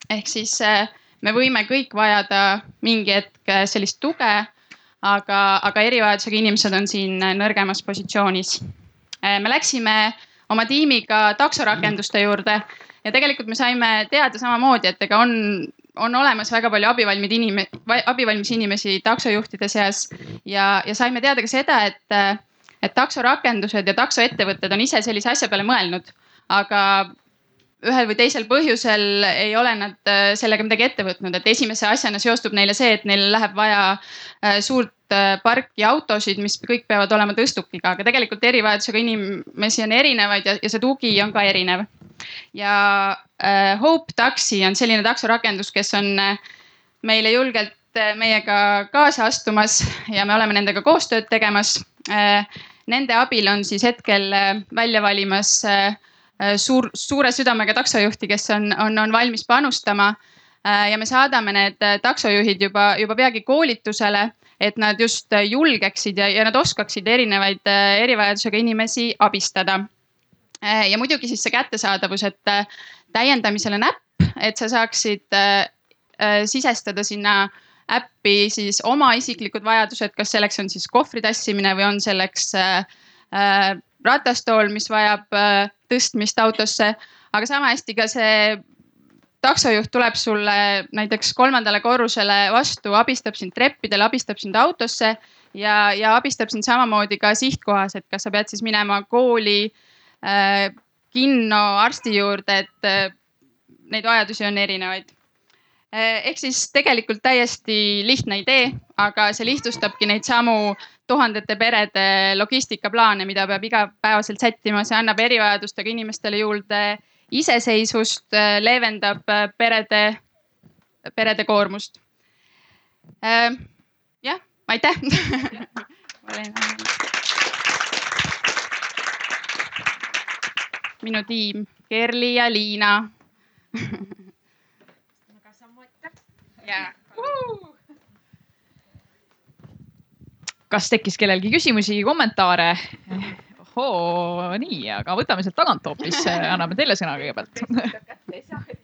ehk siis äh, me võime kõik vajada mingi hetk äh, sellist tuge, aga, aga erivajadusega inimesed on siin äh, nõrgemas positsioonis. me läksime oma tiimiga taksorakenduste juurde ja tegelikult me saime teada samamoodi, et ega on, on olemas väga palju abivalmid inime-, abivalmis inimesi taksojuhtide seas ja, ja saime teada ka seda, et, et taksorakendused ja taksoettevõtted on ise sellise asja peale mõelnud, aga ühel või teisel põhjusel ei ole nad äh, sellega midagi ette võtnud, et esimese asjana seostub neile see, et neil läheb vaja äh, suurt äh, parki autosid, mis kõik peavad olema tõstukiga, aga tegelikult erivajadusega inimesi on erinevaid ja, ja see tugi on ka erinev. ja äh, Hope Taxi on selline taksorakendus, kes on meile julgelt meiega kaasa astumas ja me oleme nendega koostööd tegemas. Nende abil on siis hetkel välja valimas äh, Äh, suur, suure südamega taksojuhti, kes on, on, on valmis panustama ja me saadame need taksojuhid juba, juba peagi koolitusele, et nad just julgeksid ja, ja nad oskaksid erinevaid erivajadusega inimesi abistada. ja muidugi siis see kättesaadavus, et täiendamisel on äpp, et sa saaksid sisestada sinna äppi siis oma isiklikud vajadused, kas selleks on siis kohvri tassimine või on selleks äh, äh, ratastool, mis vajab äh, tõstmist autosse. aga sama hästi ka see taksojuht tuleb sulle näiteks kolmandale korrusele vastu, abistab sind treppidel, abistab sind autosse ja, ja abistab sind samamoodi ka sihtkohas, et kas sa pead siis minema kooli äh,, kinno, arsti juurde, et äh, neid vajadusi on erinevaid ehk siis tegelikult täiesti lihtne idee, aga see lihtsustabki neid samu tuhandete perede logistikaplaane, mida peab igapäevaselt sättima, see annab erivajadustega inimestele juurde iseseisvust, eh, leevendab eh, perede, perede koormust. jah, aitäh! Minu tiim Kerli ja Liina kas tekkis kellelgi küsimusi, kommentaare? ohoo, nii, aga võtame sealt tagant hoopis, anname teile sõna kõigepealt.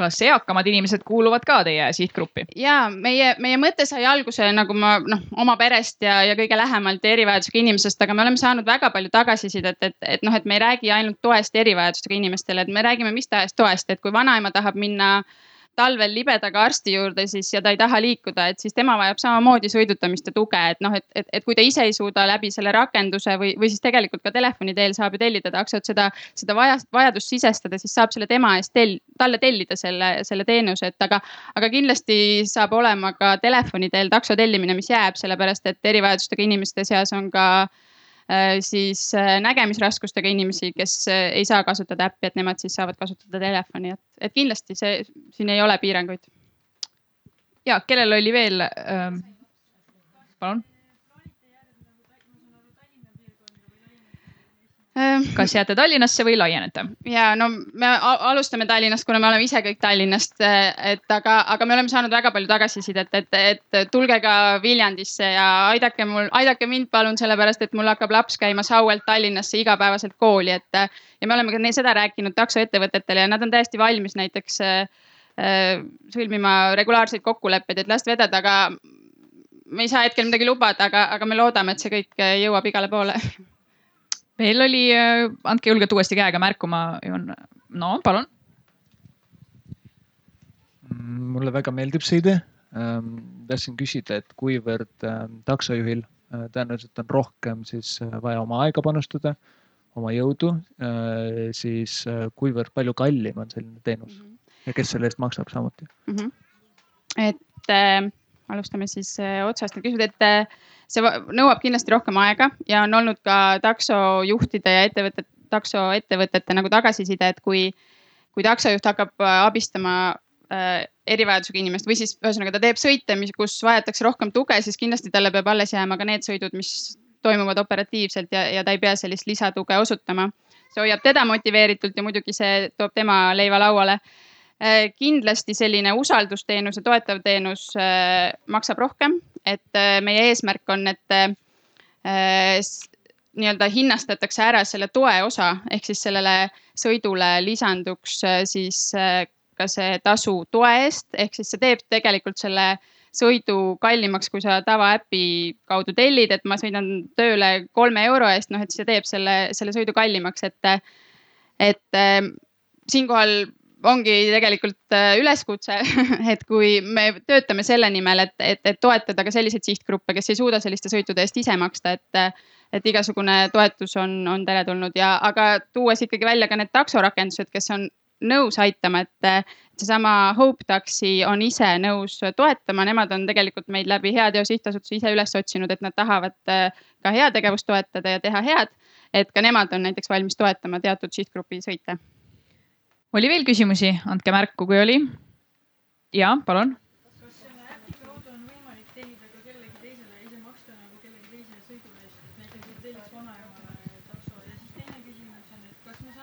Kas eakamad inimesed kuuluvad ka teie sihtgruppi? ja meie, meie mõte sai alguse nagu ma noh, oma perest ja, ja kõige lähemalt erivajadusega inimesest, aga me oleme saanud väga palju tagasisidet, et, et, et noh, et me ei räägi ainult toest erivajadustega inimestele, et me räägime mis tahes toest, et kui vanaema tahab minna äh, talvel libedaga arsti juurde siis ja ta ei taha liikuda, et siis tema vajab samamoodi sõidutamist ja tuge, et noh, et, et, et kui ta ise ei suuda läbi selle rakenduse või, või siis tegelikult ka telefoni teel saab ju tellida taksot seda, seda vajast, vajadust sisestada, siis saab selle tema eest tell-, talle tellida selle, selle teenuse, et aga, aga kindlasti saab olema ka telefoni teel takso tellimine, mis jääb, sellepärast et erivajadustega inimeste seas on ka äh, siis äh, nägemisraskustega inimesi, kes äh, ei saa kasutada äppi, et nemad siis saavad kasutada telefoni, et, et kindlasti see, siin ei ole piiranguid. ja kellel oli veel ähm,? palun kas jääte Tallinnasse või laienete? ja no me alustame Tallinnast, kuna me oleme ise kõik Tallinnast, et aga, aga me oleme saanud väga palju tagasisidet, et, et tulge ka Viljandisse ja aidake mul, aidake mind palun, sellepärast et mul hakkab laps käima Sauelt Tallinnasse igapäevaselt kooli, et. ja me oleme ka seda rääkinud taksoettevõtetele ja nad on täiesti valmis näiteks äh, sõlmima regulaarseid kokkuleppeid, et last vedada, aga me ei saa hetkel midagi lubada, aga, aga me loodame, et see kõik jõuab igale poole meil oli, äh, andke julgelt uuesti käega märku, ma joon, no palun. Mulle väga meeldib see idee ähm,. tahtsin küsida, et kuivõrd äh, taksojuhil äh, tõenäoliselt on rohkem siis äh, vaja oma aega panustada, oma jõudu siis kuivõrd palju kallim on selline teenus mm -hmm. ja kes selle eest maksab samuti mm? -hmm. et äh, alustame siis äh, otsast, küsimused, et äh, see nõuab kindlasti rohkem aega ja on olnud ka taksojuhtide ja ettevõtete, taksoettevõtete nagu tagasiside, et kui, kui taksojuht hakkab äh, abistama äh, erivajadusega inimest või siis ühesõnaga ta teeb sõite, mis, kus vajatakse rohkem tuge, siis kindlasti talle peab alles jääma ka need sõidud, mis toimuvad operatiivselt ja, ja ta ei pea sellist lisatuge osutama. see hoiab teda motiveeritult ja muidugi see toob tema leiva lauale kindlasti selline usaldusteenuse toetav teenus äh, maksab rohkem. Et äh, meie eesmärk on, et äh, nii-öelda hinnastatakse ära selle toe osa ehk siis sellele sõidule lisanduks äh, siis ka see tasu toe eest, ehk siis see teeb tegelikult selle sõidu kallimaks, kui sa tavaäpi kaudu tellid, et ma sõidan tööle kolme euro eest, noh et see teeb selle, selle sõidu kallimaks, et, et siinkohal ongi tegelikult äh, üleskutse, et kui me töötame selle nimel, et, et, et toetada ka selliseid sihtgruppe, kes ei suuda selliste sõitude eest ise maksta, et, et igasugune toetus on, on teretulnud. Ja, aga tuues ikkagi välja ka need taksorakendused, kes on nõus aitama, et seesama Hope Taxi on ise nõus toetama, nemad on tegelikult meid läbi Heateo Sihtasutuse ise üles otsinud, et nad tahavad äh, ka heategevust toetada ja teha head. et ka nemad on näiteks valmis toetama teatud sihtgrupi sõite oli veel küsimusi, andke märku, kui oli. ja palun. kas selle äpi kaudu on võimalik tellida ka kellegi teisele ja ise maksta nagu kellegi teise sõidu eest, et näiteks telliks vanaemale takso ja siis teine küsimus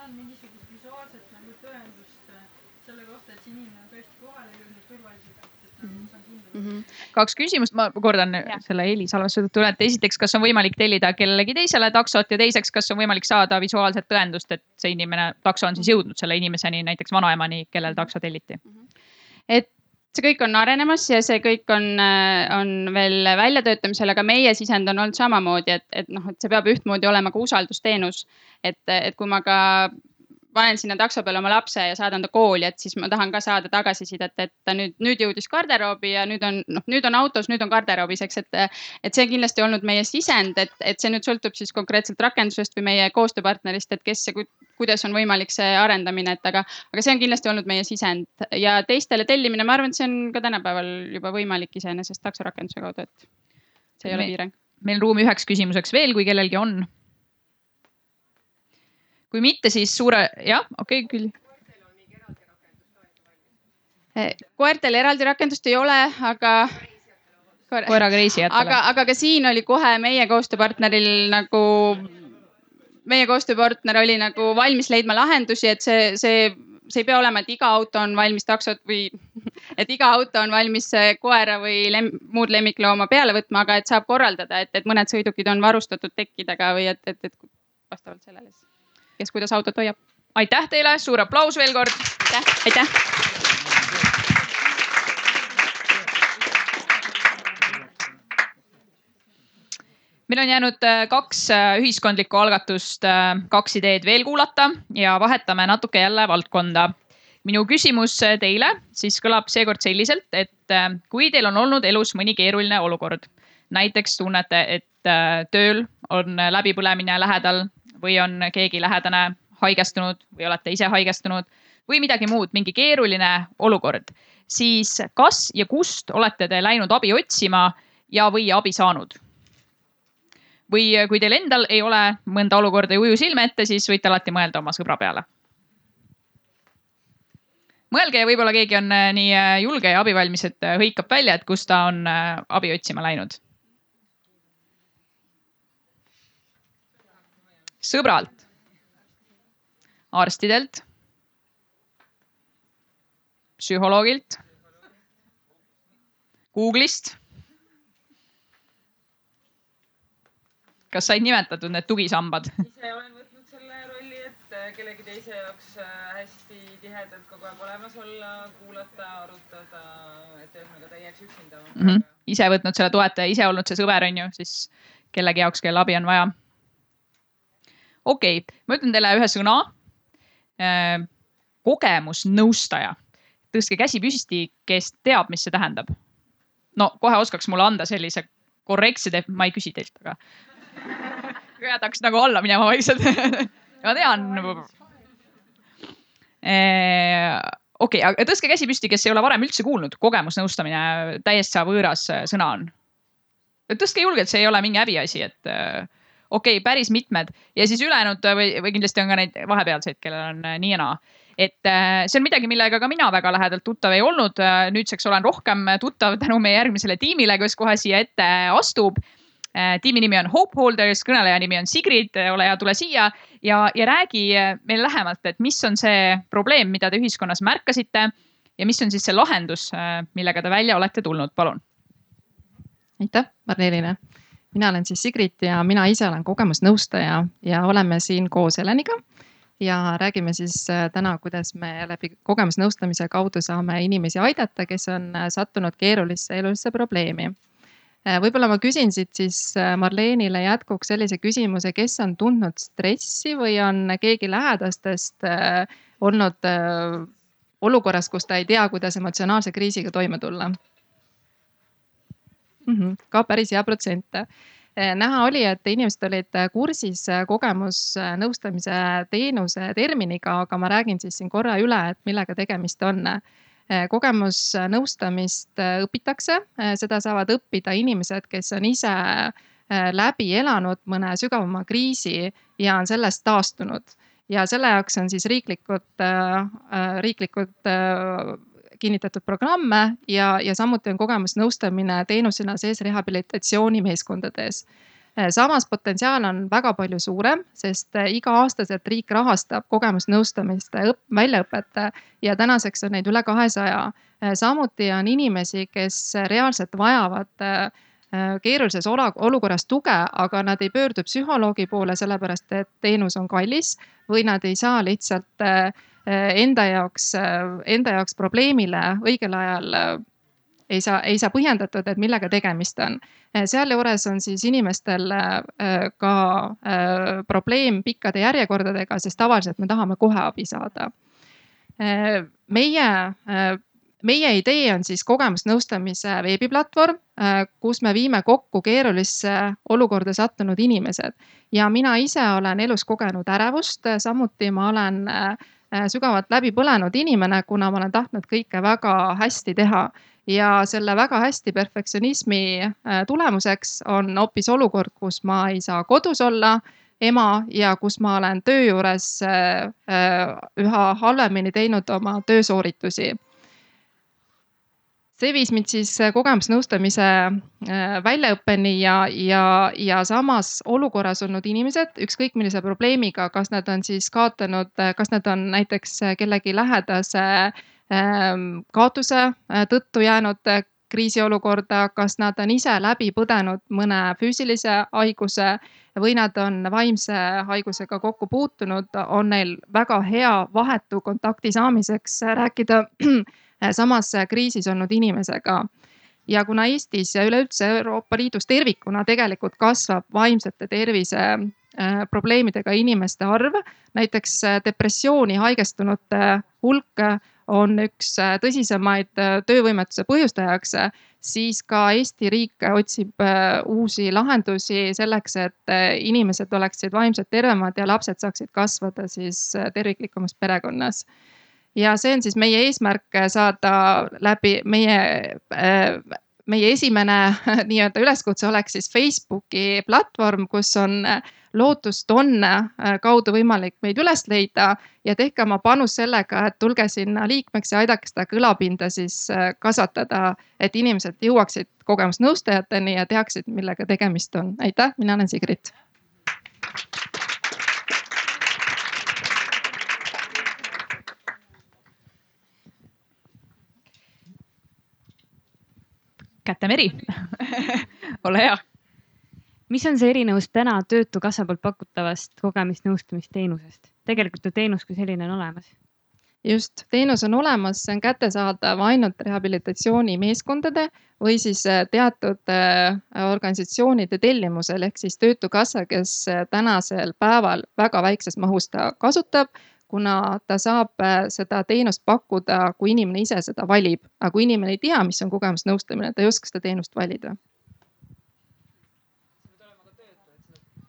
on mingisugust visuaalset nagu tõendust äh, selle kohta, et see inimene on tõesti kohale jõudnud turvaliselt, et nagu Mhm. kaks küsimust, ma kordan ja. selle helisalvestuse tõttu üle, et esiteks, kas on võimalik tellida kellelegi teisele taksot ja teiseks, kas on võimalik saada visuaalset tõendust, et see inimene, takso on siis jõudnud selle inimeseni, näiteks vanaemani, kellel takso telliti? et see kõik on arenemas ja see kõik on, on veel väljatöötamisel, aga meie sisend on olnud samamoodi, et, et noh, et see peab ühtmoodi olema ka usaldusteenus. et, et kui ma ka panen sinna takso peale oma lapse ja saadan ta kooli, et siis ma tahan ka saada tagasisidet, et ta nüüd, nüüd jõudis garderoobi ja nüüd on, noh, nüüd on autos, nüüd on garderoobis, eks, et. et see on kindlasti olnud meie sisend, et, et see nüüd sõltub siis konkreetselt rakendusest või meie koostööpartnerist, et kes see, kuidas on võimalik see arendamine, et aga, aga see on kindlasti olnud meie sisend ja teistele tellimine, ma arvan, et see on ka tänapäeval juba võimalik iseenesest taksorakenduse kaudu, et see ei ole piirang. meil ruumi üheks küsimuseks veel, kui kellelgi on kui mitte, siis suure, jah, okei okay, küll. koertel eraldi rakendust ei ole, aga. koeraga reisijatele. aga, aga ka siin oli kohe meie koostööpartneril nagu, meie koostööpartner oli nagu valmis leidma lahendusi, et see, see see ei pea olema, et iga auto on valmis taksot või et iga auto on valmis koera või lem, muud lemmiklooma peale võtma, aga et saab korraldada, et, et mõned sõidukid on varustatud tekkidega või et, et, et vastavalt sellele siis kes kuidas autot hoiab. aitäh teile, suur aplaus veel kord. aitäh, aitäh. meil on jäänud äh, kaks äh, ühiskondlikku algatust, äh, kaks ideed veel kuulata ja vahetame natuke jälle valdkonda. minu küsimus teile siis kõlab seekord selliselt, et kui teil on olnud elus mõni keeruline olukord, näiteks tunnete, et tööl on läbipõlemine lähedal või on keegi lähedane haigestunud või olete ise haigestunud või midagi muud, mingi keeruline olukord, siis kas ja kust olete te läinud abi otsima ja, või abi saanud? või kui teil endal ei ole mõnda olukorda ei uju silme ette, siis võite alati mõelda oma sõbra peale. mõelge ja võib-olla keegi on äh, nii äh, julge ja abivalmis, et äh, hõikab välja, et kus ta on abi otsima läinud sõbralt, arstidelt, psühholoogilt, Google'ist. kas said nimetatud need tugisambad? ise olen võtnud selle rolli, et äh, kellegi teise jaoks äh, hästi tihedalt kogu aeg olemas olla, kuulata, arutada, et ühesõnaga ta ei jääks üksinda mm. -hmm. ise võtnud selle toetaja, ise olnud see sõber, on ju, siis kellegi jaoks, kellel abi on vaja okei okay,, ma ütlen teile ühe sõna. Äh, kogemusnõustaja, tõstke käsi püsti, kes teab, mis see tähendab. no kohe oskaks mulle anda sellise korrektse, ma ei küsi teilt, aga jätaks nagu alla minema vaikselt ma tean. Äh, okei aga tõstke käsi püsti, kes ei ole varem üldse kuulnud, kogemusnõustamine täiesti võõras sõna on. tõstke julgelt, see ei ole mingi häbiasi, et okei okay,, päris mitmed ja siis ülejäänud või, või kindlasti on ka neid vahepealseid, kellel on äh, nii ja naa. et äh, see on midagi, millega ka mina väga lähedalt tuttav ei olnud. Äh, nüüdseks olen rohkem tuttav tänu meie järgmisele tiimile, kes kohe siia ette astub. tiimi nimi on Hope Holders, kõneleja nimi on Sigrid, ole hea, tule siia ja, ja räägi meile lähemalt, et mis on see probleem, mida te ühiskonnas märkasite ja mis on siis see lahendus, millega te välja olete tulnud, palun. aitäh, Marlelile mina olen siis Sigrit ja mina ise olen kogemusnõustaja ja oleme siin koos Heleniga. ja räägime siis äh, täna, kuidas me läbi kogemusnõustamise kaudu saame inimesi aidata, kes on äh, sattunud keerulisse elulisse probleemi. Äh, võib-olla ma küsin siit siis Marleenile jätkuks sellise küsimuse, kes on tundnud stressi või on keegi lähedastest olnud olukorras, kus ta ei tea, kuidas emotsionaalse kriisiga toime tulla mm. -hmm, ka päris hea protsent. Eh, näha oli, et inimesed olid kursis eh, kogemusnõustamise teenuse terminiga, aga ma räägin siis siin korra üle, et millega tegemist on eh, kogemusnõustamist õpitakse, seda saavad õppida inimesed, kes on ise läbi elanud mõne sügavama kriisi ja on sellest taastunud. ja selle jaoks on siis riiklikud, riiklikud kinnitatud programme ja, ja samuti on kogemusnõustamine teenusena sees rehabilitatsioonimeeskondades. samas potentsiaal on väga palju suurem, sest iga-aastaselt riik rahastab kogemusnõustamist, väljaõpet ja tänaseks on neid üle kahesaja. samuti on inimesi, kes reaalselt vajavad keerulises olukorras tuge, aga nad ei pöördu psühholoogi poole, sellepärast et teenus on kallis või nad ei saa lihtsalt enda jaoks, enda jaoks probleemile õigel ajal ei saa, ei saa põhjendatud, et millega tegemist on. sealjuures on siis inimestel äh, ka äh, probleem pikkade järjekordadega, sest tavaliselt me tahame kohe abi saada. Äh, meie, meie idee on siis kogemusnõustamise veebiplatvorm, kus me viime kokku keerulisse olukorda sattunud inimesed ja mina ise olen elus kogenud ärevust, samuti ma olen sügavalt läbi põlenud inimene, kuna ma olen tahtnud kõike väga hästi teha ja selle väga hästi perfektsionismi äh, tulemuseks on hoopis olukord, kus ma ei saa kodus olla ema ja kus ma olen töö juures äh, äh, üha halvemini teinud oma töösooritusi. See viis mind siis kogemusnõustamise väljaõppeni ja, ja, ja samas olukorras olnud inimesed, ükskõik millise probleemiga, kas nad on siis kaotanud, kas nad on näiteks kellegi lähedase Ähm, kaotuse äh, tõttu jäänud äh, kriisiolukorda, kas nad on ise läbi põdenud mõne füüsilise haiguse või nad on vaimse haigusega kokku puutunud, on neil väga hea vahetu kontakti saamiseks rääkida samas kriisis olnud inimesega. ja kuna Eestis ja üleüldse Euroopa Liidus tervikuna tegelikult kasvab vaimsete tervise äh, probleemidega inimeste arv, näiteks depressiooni haigestunute hulk on üks äh, tõsisemaid äh, töövõimetuse põhjustajaks, siis ka Eesti riik otsib äh, uusi lahendusi selleks, et inimesed oleksid vaimselt tervemad ja lapsed saaksid kasvada siis terviklikumas perekonnas ja see on siis meie eesmärk saada läbi meie meie esimene nii-öelda üleskutse oleks siis Facebooki platvorm, kus on lootust on äh, kaudu võimalik meid üles leida ja tehke oma panus sellega, et tulge sinna liikmeks ja aidake seda kõlapinda siis äh, kasvatada, et inimesed jõuaksid kogemusnõustajateni ja teaksid, millega tegemist on. aitäh, mina olen Sigrit. Käte Meri. Ole hea. Mis on see erinevus täna Töötukassa poolt pakutavast kogemisnõustamisteenusest? tegelikult ju teenus kui selline on olemas. just, teenus on olemas, see on kättesaadav ainult rehabilitatsioonimeeskondade või siis äh, teatud äh, organisatsioonide tellimusel. Ehk siis Töötukassa, kes äh, tänasel päeval väga väikses mahus ta kasutab kuna ta saab seda teenust pakkuda, kui inimene ise seda valib, aga kui inimene ei tea, mis on kogemusnõustamine, ta ei oska seda teenust valida.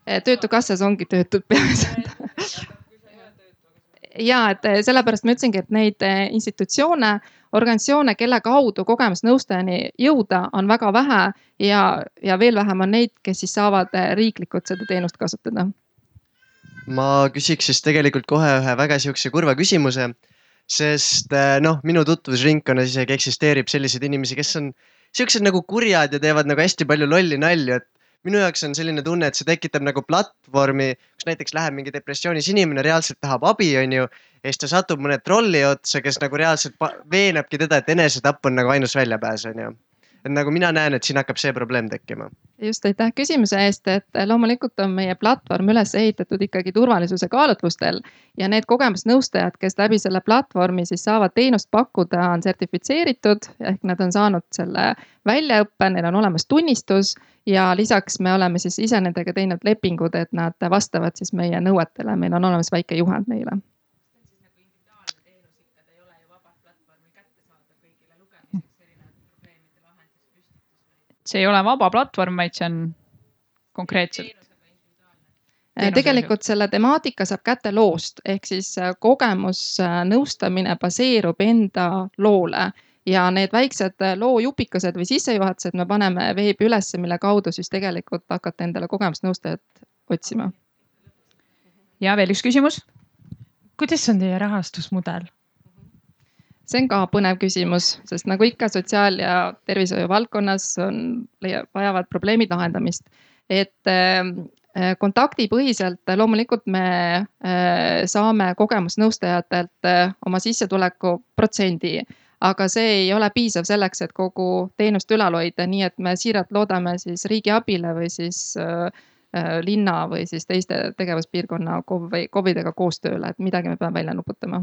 Eh, töötukassas ongi töötud peamiselt ja et eh, sellepärast ma ütlesingi, et neid institutsioone, organisatsioone, kelle kaudu kogemusnõustajani jõuda, on väga vähe. Ja, ja veel vähem on neid, kes siis saavad riiklikult seda teenust kasutada. Ma küsiks siis tegelikult kohe ühe väga sihukese kurva küsimuse, sest noh, minu tutvusringkonnas isegi eksisteerib selliseid inimesi, kes on siuksed nagu kurjad ja teevad nagu hästi palju lolli nalju, et minu jaoks on selline tunne, et see tekitab nagu platvormi, kus näiteks läheb mingi depressioonis inimene, reaalselt tahab abi, onju. ja siis ta satub mõne trolli otsa, kes nagu reaalselt veenabki teda, et enesetapp on nagu ainus väljapääs, onju et nagu mina näen, et siin hakkab see probleem tekkima. Just, aitäh küsimuse eest, et loomulikult on meie platvorm üles ehitatud ikkagi turvalisuse kaalutlustel ja need kogemusnõustajad, kes läbi selle platvormi siis saavad teenust pakkuda, on sertifitseeritud ehk nad on saanud selle väljaõppe, neil on olemas tunnistus ja lisaks me oleme siis ise nendega teinud lepingud, et nad vastavad siis meie nõuetele, meil on olemas väike juhend neile see ei ole vaba platvorm, vaid see on konkreetselt. tegelikult selle temaatika saab kätte loost, ehk siis äh, kogemusnõustamine baseerub enda loole ja need väiksed äh, loojupikesed või sissejuhatused me paneme veebi ülesse, mille kaudu siis tegelikult hakata endale kogemusnõustajat otsima. ja veel üks küsimus. kuidas on teie rahastusmudel? See on ka põnev küsimus, sest nagu ikka sotsiaal- ja tervishoiu valdkonnas on, vajavad probleemid lahendamist. et äh, kontaktipõhiselt loomulikult me äh, saame kogemusnõustajatelt äh, oma sissetuleku protsendi, aga see ei ole piisav selleks, et kogu teenust ülal hoida, nii et me siiralt loodame siis riigi abile või siis linna või siis teiste tegevuspiirkonna KOV-i, KOV-idega koostööle, et midagi me peame välja nuputama.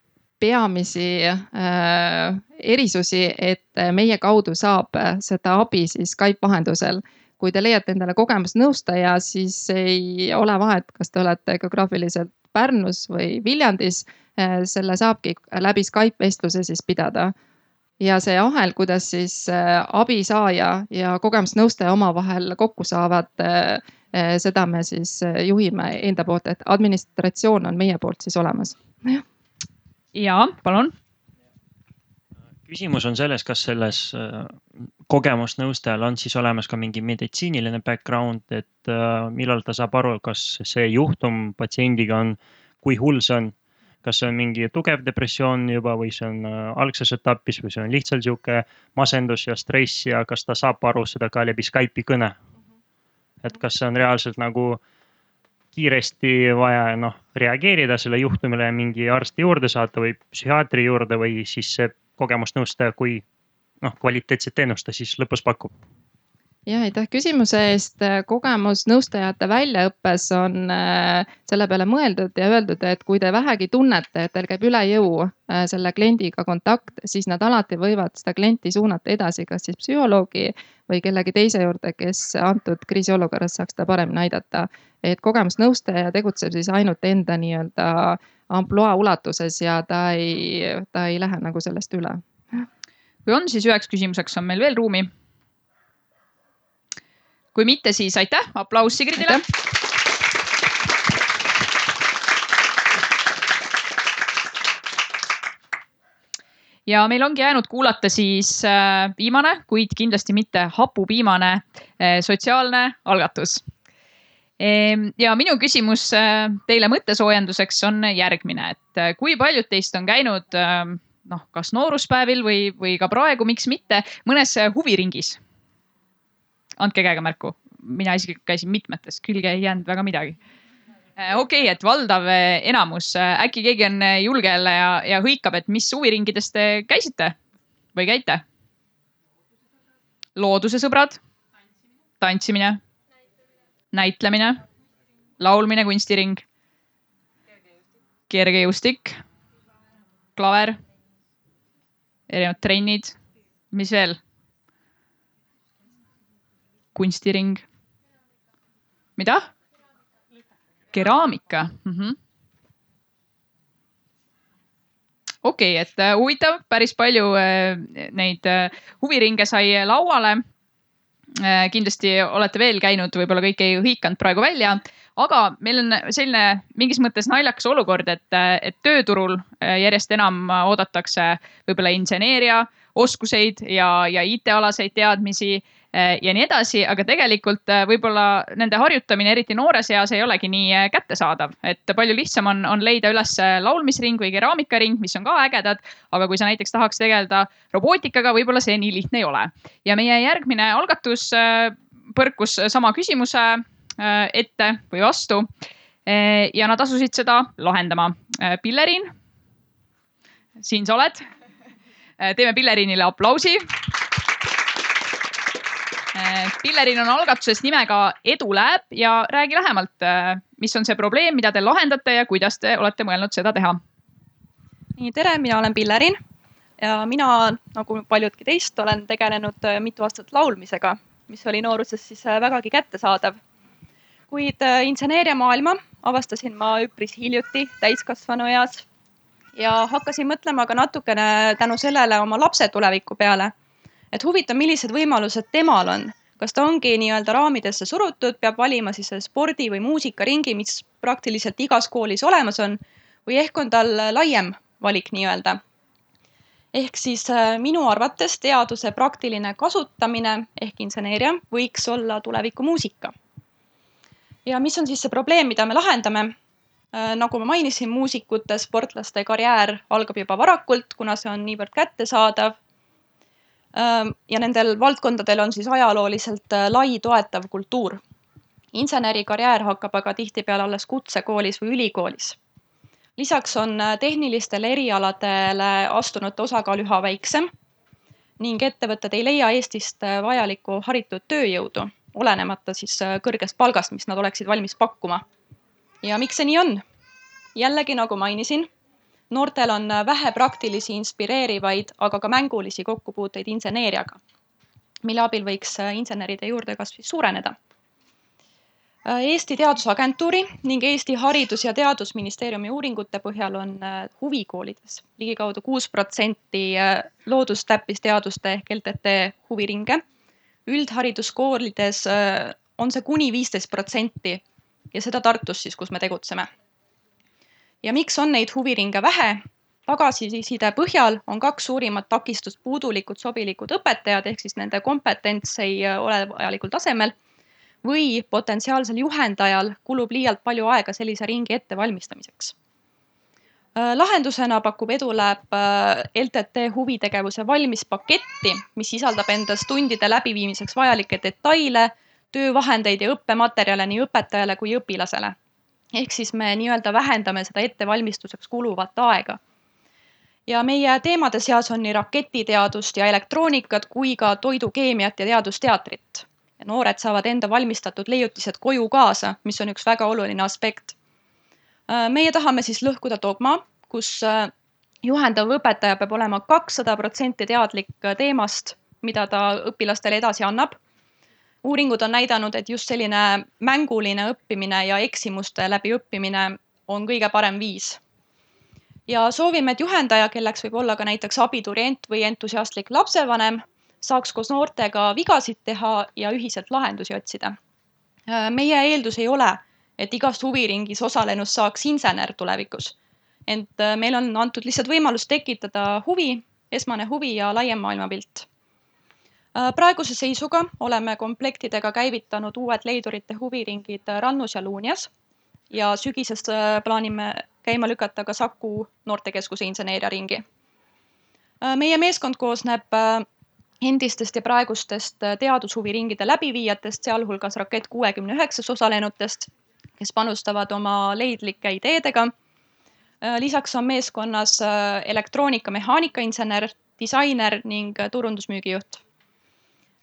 peamisi äh, erisusi, et meie kaudu saab seda abi siis Skype vahendusel. kui te leiate endale kogemusnõustaja, siis ei ole vahet, kas te olete geograafiliselt Pärnus või Viljandis äh,. selle saabki läbi Skype vestluse siis pidada ja see ahel, kuidas siis äh, abisaaja ja kogemusnõustaja omavahel kokku saavad, äh, äh, seda me siis juhime enda poolt, et administratsioon on meie poolt siis olemas. Ja palun. küsimus on selles, kas selles kogemusnõustajal on siis olemas ka mingi meditsiiniline background, et millal ta saab aru, kas see juhtum patsiendiga on, kui hull see on kas see on mingi tugev depressioon juba või see on äh, algses etapis või see on lihtsalt sihuke masendus ja stress ja kas ta saab aru seda ka läbi Skype'i kõne. et kas see on reaalselt nagu kiiresti vaja noh reageerida selle juhtumile mingi arsti juurde saata või psühhiaatri juurde või siis kogemusnõustaja, kui noh, kvaliteetset teenust ta siis lõpus pakub ja aitäh küsimuse eest. kogemusnõustajate väljaõppes on äh, selle peale mõeldud ja öeldud, et kui te vähegi tunnete, et teil käib üle jõu äh, selle kliendiga kontakt, siis nad alati võivad seda klienti suunata edasi, kas siis psühholoogi või kellegi teise juurde, kes antud kriisiolukorras saaks teda paremini aidata. Et kogemusnõustaja tegutseb siis ainult enda nii-öelda ampluaa ulatuses ja ta ei, ta ei lähe nagu sellest üle. kui on, siis üheks küsimuseks on meil veel ruumi kui mitte, siis aitäh, aplaus Sigridile. ja meil ongi jäänud kuulata siis äh, viimane, kuid kindlasti mitte hapupiimane äh, sotsiaalne algatus. Ehm, ja minu küsimus äh, teile mõttesoojenduseks on järgmine, et kui paljud teist on käinud noh, kas nooruspäevil või, või ka praegu, miks mitte, mõnes huviringis andke käega märku. mina isiklikult käisin mitmetes, külge ei jäänud väga midagi. Äh, okei okay,, et valdav äh, enamus, äh, äkki keegi on julge jälle ja, ja hõikab, et mis huviringides te käisite või käite? looduse sõbrad, tantsimine, näitlemine, laulmine, kunstiring, kergejõustik, klaver, erinevad trennid, mis veel? Kunstiring. mida? keraamika. Mm -hmm.. okei okay,, et äh, huvitav, päris palju äh, neid äh, huviringe sai lauale. Kindlasti olete veel käinud, võib-olla kõik ei hõikanud praegu välja, aga meil on selline mingis mõttes naljakas olukord, et, et tööturul järjest enam oodatakse võib-olla inseneeria oskuseid ja, ja IT-alaseid teadmisi ja nii edasi, aga tegelikult eh, võib-olla nende harjutamine, eriti noores eas, ei olegi nii eh, kättesaadav, et palju lihtsam on, on leida üles laulmisring või keraamikaring, mis on ka ägedad. aga kui sa näiteks tahaks tegeleda robootikaga, võib-olla see nii lihtne ei ole. ja meie järgmine algatus põrkus sama küsimuse ette või vastu. ja nad asusid seda lahendama. Pilleriin, siin sa oled. teeme Pilleriinile aplausi Eh, Pillerin on algatuses nimega Edu läheb ja räägi lähemalt, eh, mis on see probleem, mida te lahendate ja kuidas te olete mõelnud seda teha? nii, tere, mina olen Pillerin ja mina, nagu paljudki teist, olen tegelenud eh, mitu aastat laulmisega, mis oli nooruses siis vägagi kättesaadav. kuid inseneeriamaailma avastasin ma üpris hiljuti täiskasvanu eas ja hakkasin mõtlema ka natukene tänu sellele oma lapse tuleviku peale et huvitav, millised võimalused temal on kas ta ongi nii-öelda raamidesse surutud, peab valima siis spordi või muusikaringi, mis praktiliselt igas koolis olemas on või ehk on tal laiem valik nii-öelda. ehk siis äh, minu arvates teaduse praktiline kasutamine ehk inseneeria võiks olla tuleviku muusika. ja mis on siis see probleem, mida me lahendame? Äh, nagu ma mainisin, muusikute, sportlaste karjäär algab juba varakult, kuna see on niivõrd kättesaadav. Ja nendel valdkondadel on siis ajalooliselt lai toetav kultuur. inseneri karjäär hakkab aga tihtipeale alles kutsekoolis või ülikoolis. lisaks on tehnilistele erialadele astunute osakaal üha väiksem ning ettevõtted ei leia Eestist vajalikku haritud tööjõudu, olenemata siis kõrgest palgast, mis nad oleksid valmis pakkuma ja miks see nii on? jällegi, nagu mainisin, noortel on vähe praktilisi, inspireerivaid, aga ka mängulisi kokkupuuteid inseneeriaga, mille abil võiks inseneride juurdekasv suureneda. Eesti Teadusagentuuri ning Eesti Haridus- ja Teadusministeeriumi uuringute põhjal on huvikoolides ligikaudu kuus protsenti loodustäppisteaduste ehk LTT huviringe. üldhariduskoolides on see kuni viisteist protsenti ja seda Tartus siis, kus me tegutseme. Ja miks on neid huviringe vähe? tagasiside põhjal on kaks suurimat takistust puudulikud sobilikud õpetajad, ehk siis nende kompetents ei ole vajalikul tasemel või potentsiaalsel juhendajal kulub liialt palju aega sellise ringi ettevalmistamiseks. lahendusena pakub EduLab LTT huvitegevuse valmispaketti, mis sisaldab endas tundide läbiviimiseks vajalikke detaile töövahendeid ja õppematerjale nii õpetajale kui õpilasele. Ehk siis me nii-öelda vähendame seda ettevalmistuseks kuluvat aega. ja meie teemade seas on nii raketiteadust ja elektroonikat kui ka toidukeemiat ja teadusteatrit. noored saavad enda valmistatud leiutised koju kaasa, mis on üks väga oluline aspekt. meie tahame siis lõhkuda dogma, kus juhendav õpetaja peab olema kakssada protsenti teadlik teemast, mida ta õpilastele edasi annab uuringud on näidanud, et just selline mänguline õppimine ja eksimuste läbi õppimine on kõige parem viis. ja soovime, et juhendaja, kelleks võib olla ka näiteks abiturient või entusiastlik lapsevanem, saaks koos noortega vigasid teha ja ühiselt lahendusi otsida. meie eeldus ei ole, et igast huviringis osalenust saaks insener tulevikus. ent meil on antud lihtsalt võimalus tekitada huvi, esmane huvi ja laiem maailmapilt praeguse seisuga oleme komplektidega käivitanud uued leidurite huviringid Rannus ja Luunjas ja sügisest äh, plaanime käima lükata ka Saku noortekeskuse inseneeriaringi. Äh, meie meeskond koosneb endistest ja praegustest teadushuviringide läbiviijatest, sealhulgas Rakett kuuekümne üheksas osalenutest, kes panustavad oma leidlike ideedega. lisaks on meeskonnas elektroonika, mehaanikainsener, disainer ning turundusmüügijuht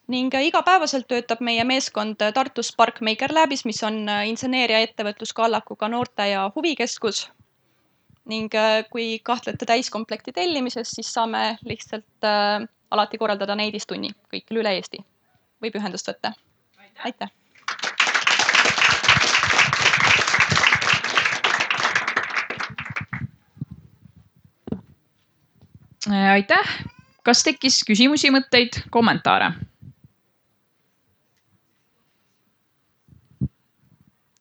ning äh, igapäevaselt töötab meie meeskond äh, Tartus Spark Maker Labis, mis on äh, inseneeria ettevõtluskallakuga noorte ja huvikeskus. ning kui kahtlete täiskomplekti tellimises, siis saame lihtsalt äh, alati korraldada neidistunni kõikjal üle Eesti. võib ühendust võtta. aitäh. aitäh, kas tekkis küsimusi, mõtteid, kommentaare?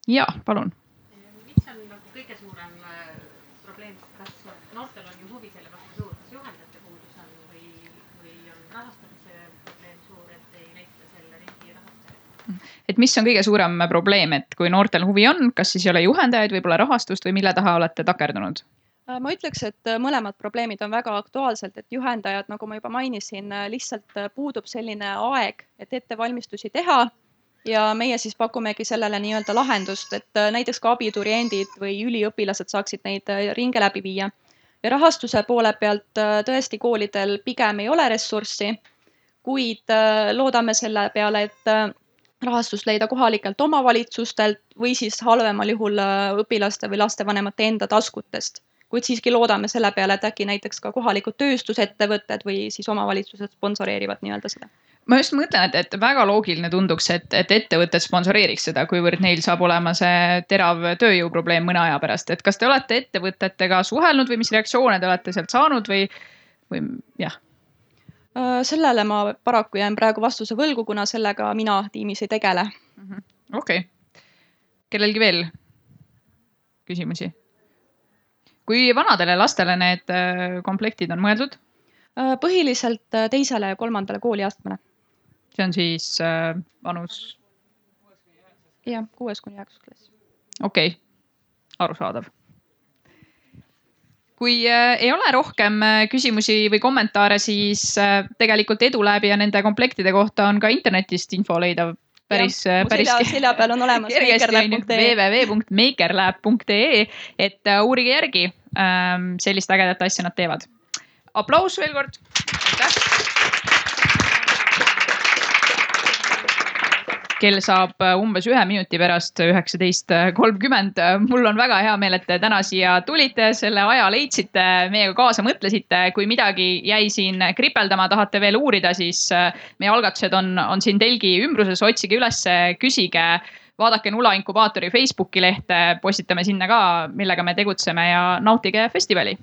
Ja palun. mis on nagu kõige suurem äh, probleem, kas noortel on ju huvi selle vastu suur, kas juhendajate puudus on või, või on rahastamise probleem suur, et ei leita selle riigi rahastajaid? et mis on kõige suurem probleem, et kui noortel huvi on, kas siis ei ole juhendajaid, võib-olla rahastust või mille taha olete takerdunud? Äh, ma ütleks, et äh, mõlemad probleemid on väga aktuaalsed, et juhendajad, nagu ma juba mainisin, lihtsalt puudub selline aeg, et ettevalmistusi teha ja meie siis pakumegi sellele nii-öelda lahendust, et äh, näiteks ka abituriendid või üliõpilased saaksid neid äh, ringe läbi viia. ja rahastuse poole pealt äh, tõesti koolidel pigem ei ole ressurssi, kuid loodame selle peale, et rahastust leida kohalikelt omavalitsustelt või siis halvemal juhul õpilaste või lastevanemate enda taskutest. kuid siiski loodame selle peale, et äkki näiteks ka kohalikud tööstusettevõtted või siis omavalitsused sponsoreerivad nii-öelda seda ma just mõtlen, et, et väga loogiline tunduks, et, et ettevõtted sponsoreeriks seda, kuivõrd neil saab olema see terav tööjõuprobleem mõne aja pärast, et kas te olete ettevõtetega suhelnud või mis reaktsioone te olete sealt saanud või, või jah? Äh, sellele ma paraku jään praegu vastuse võlgu, kuna sellega mina tiimis ei tegele. okei okay., kellelgi veel küsimusi? kui vanadele lastele need äh, komplektid on mõeldud? Äh, põhiliselt teisele ja kolmandale kooliastmele. See on siis äh, vanus? jah, kuues kuni üheksas klass. okei okay., arusaadav. kui äh, ei ole rohkem äh, küsimusi või kommentaare, siis äh, tegelikult Edulab'i ja nende komplektide kohta on ka internetist info leidav päris, päris. selja, peal on olemas www.makerlab.ee, et uurige järgi um,, sellist ägedat asja nad teevad. aplaus veel kord. Kell saab umbes ühe minuti pärast üheksateist kolmkümmend. mul on väga hea meel, et te täna siia tulite, selle aja leidsite, meiega kaasa mõtlesite. kui midagi jäi siin kripeldama, tahate veel uurida, siis meie algatused on, on siin telgi ümbruses, otsige ülesse, küsige vaadake Nula inkubaatori Facebooki lehte, postitame sinna ka, millega me tegutseme ja nautige festivali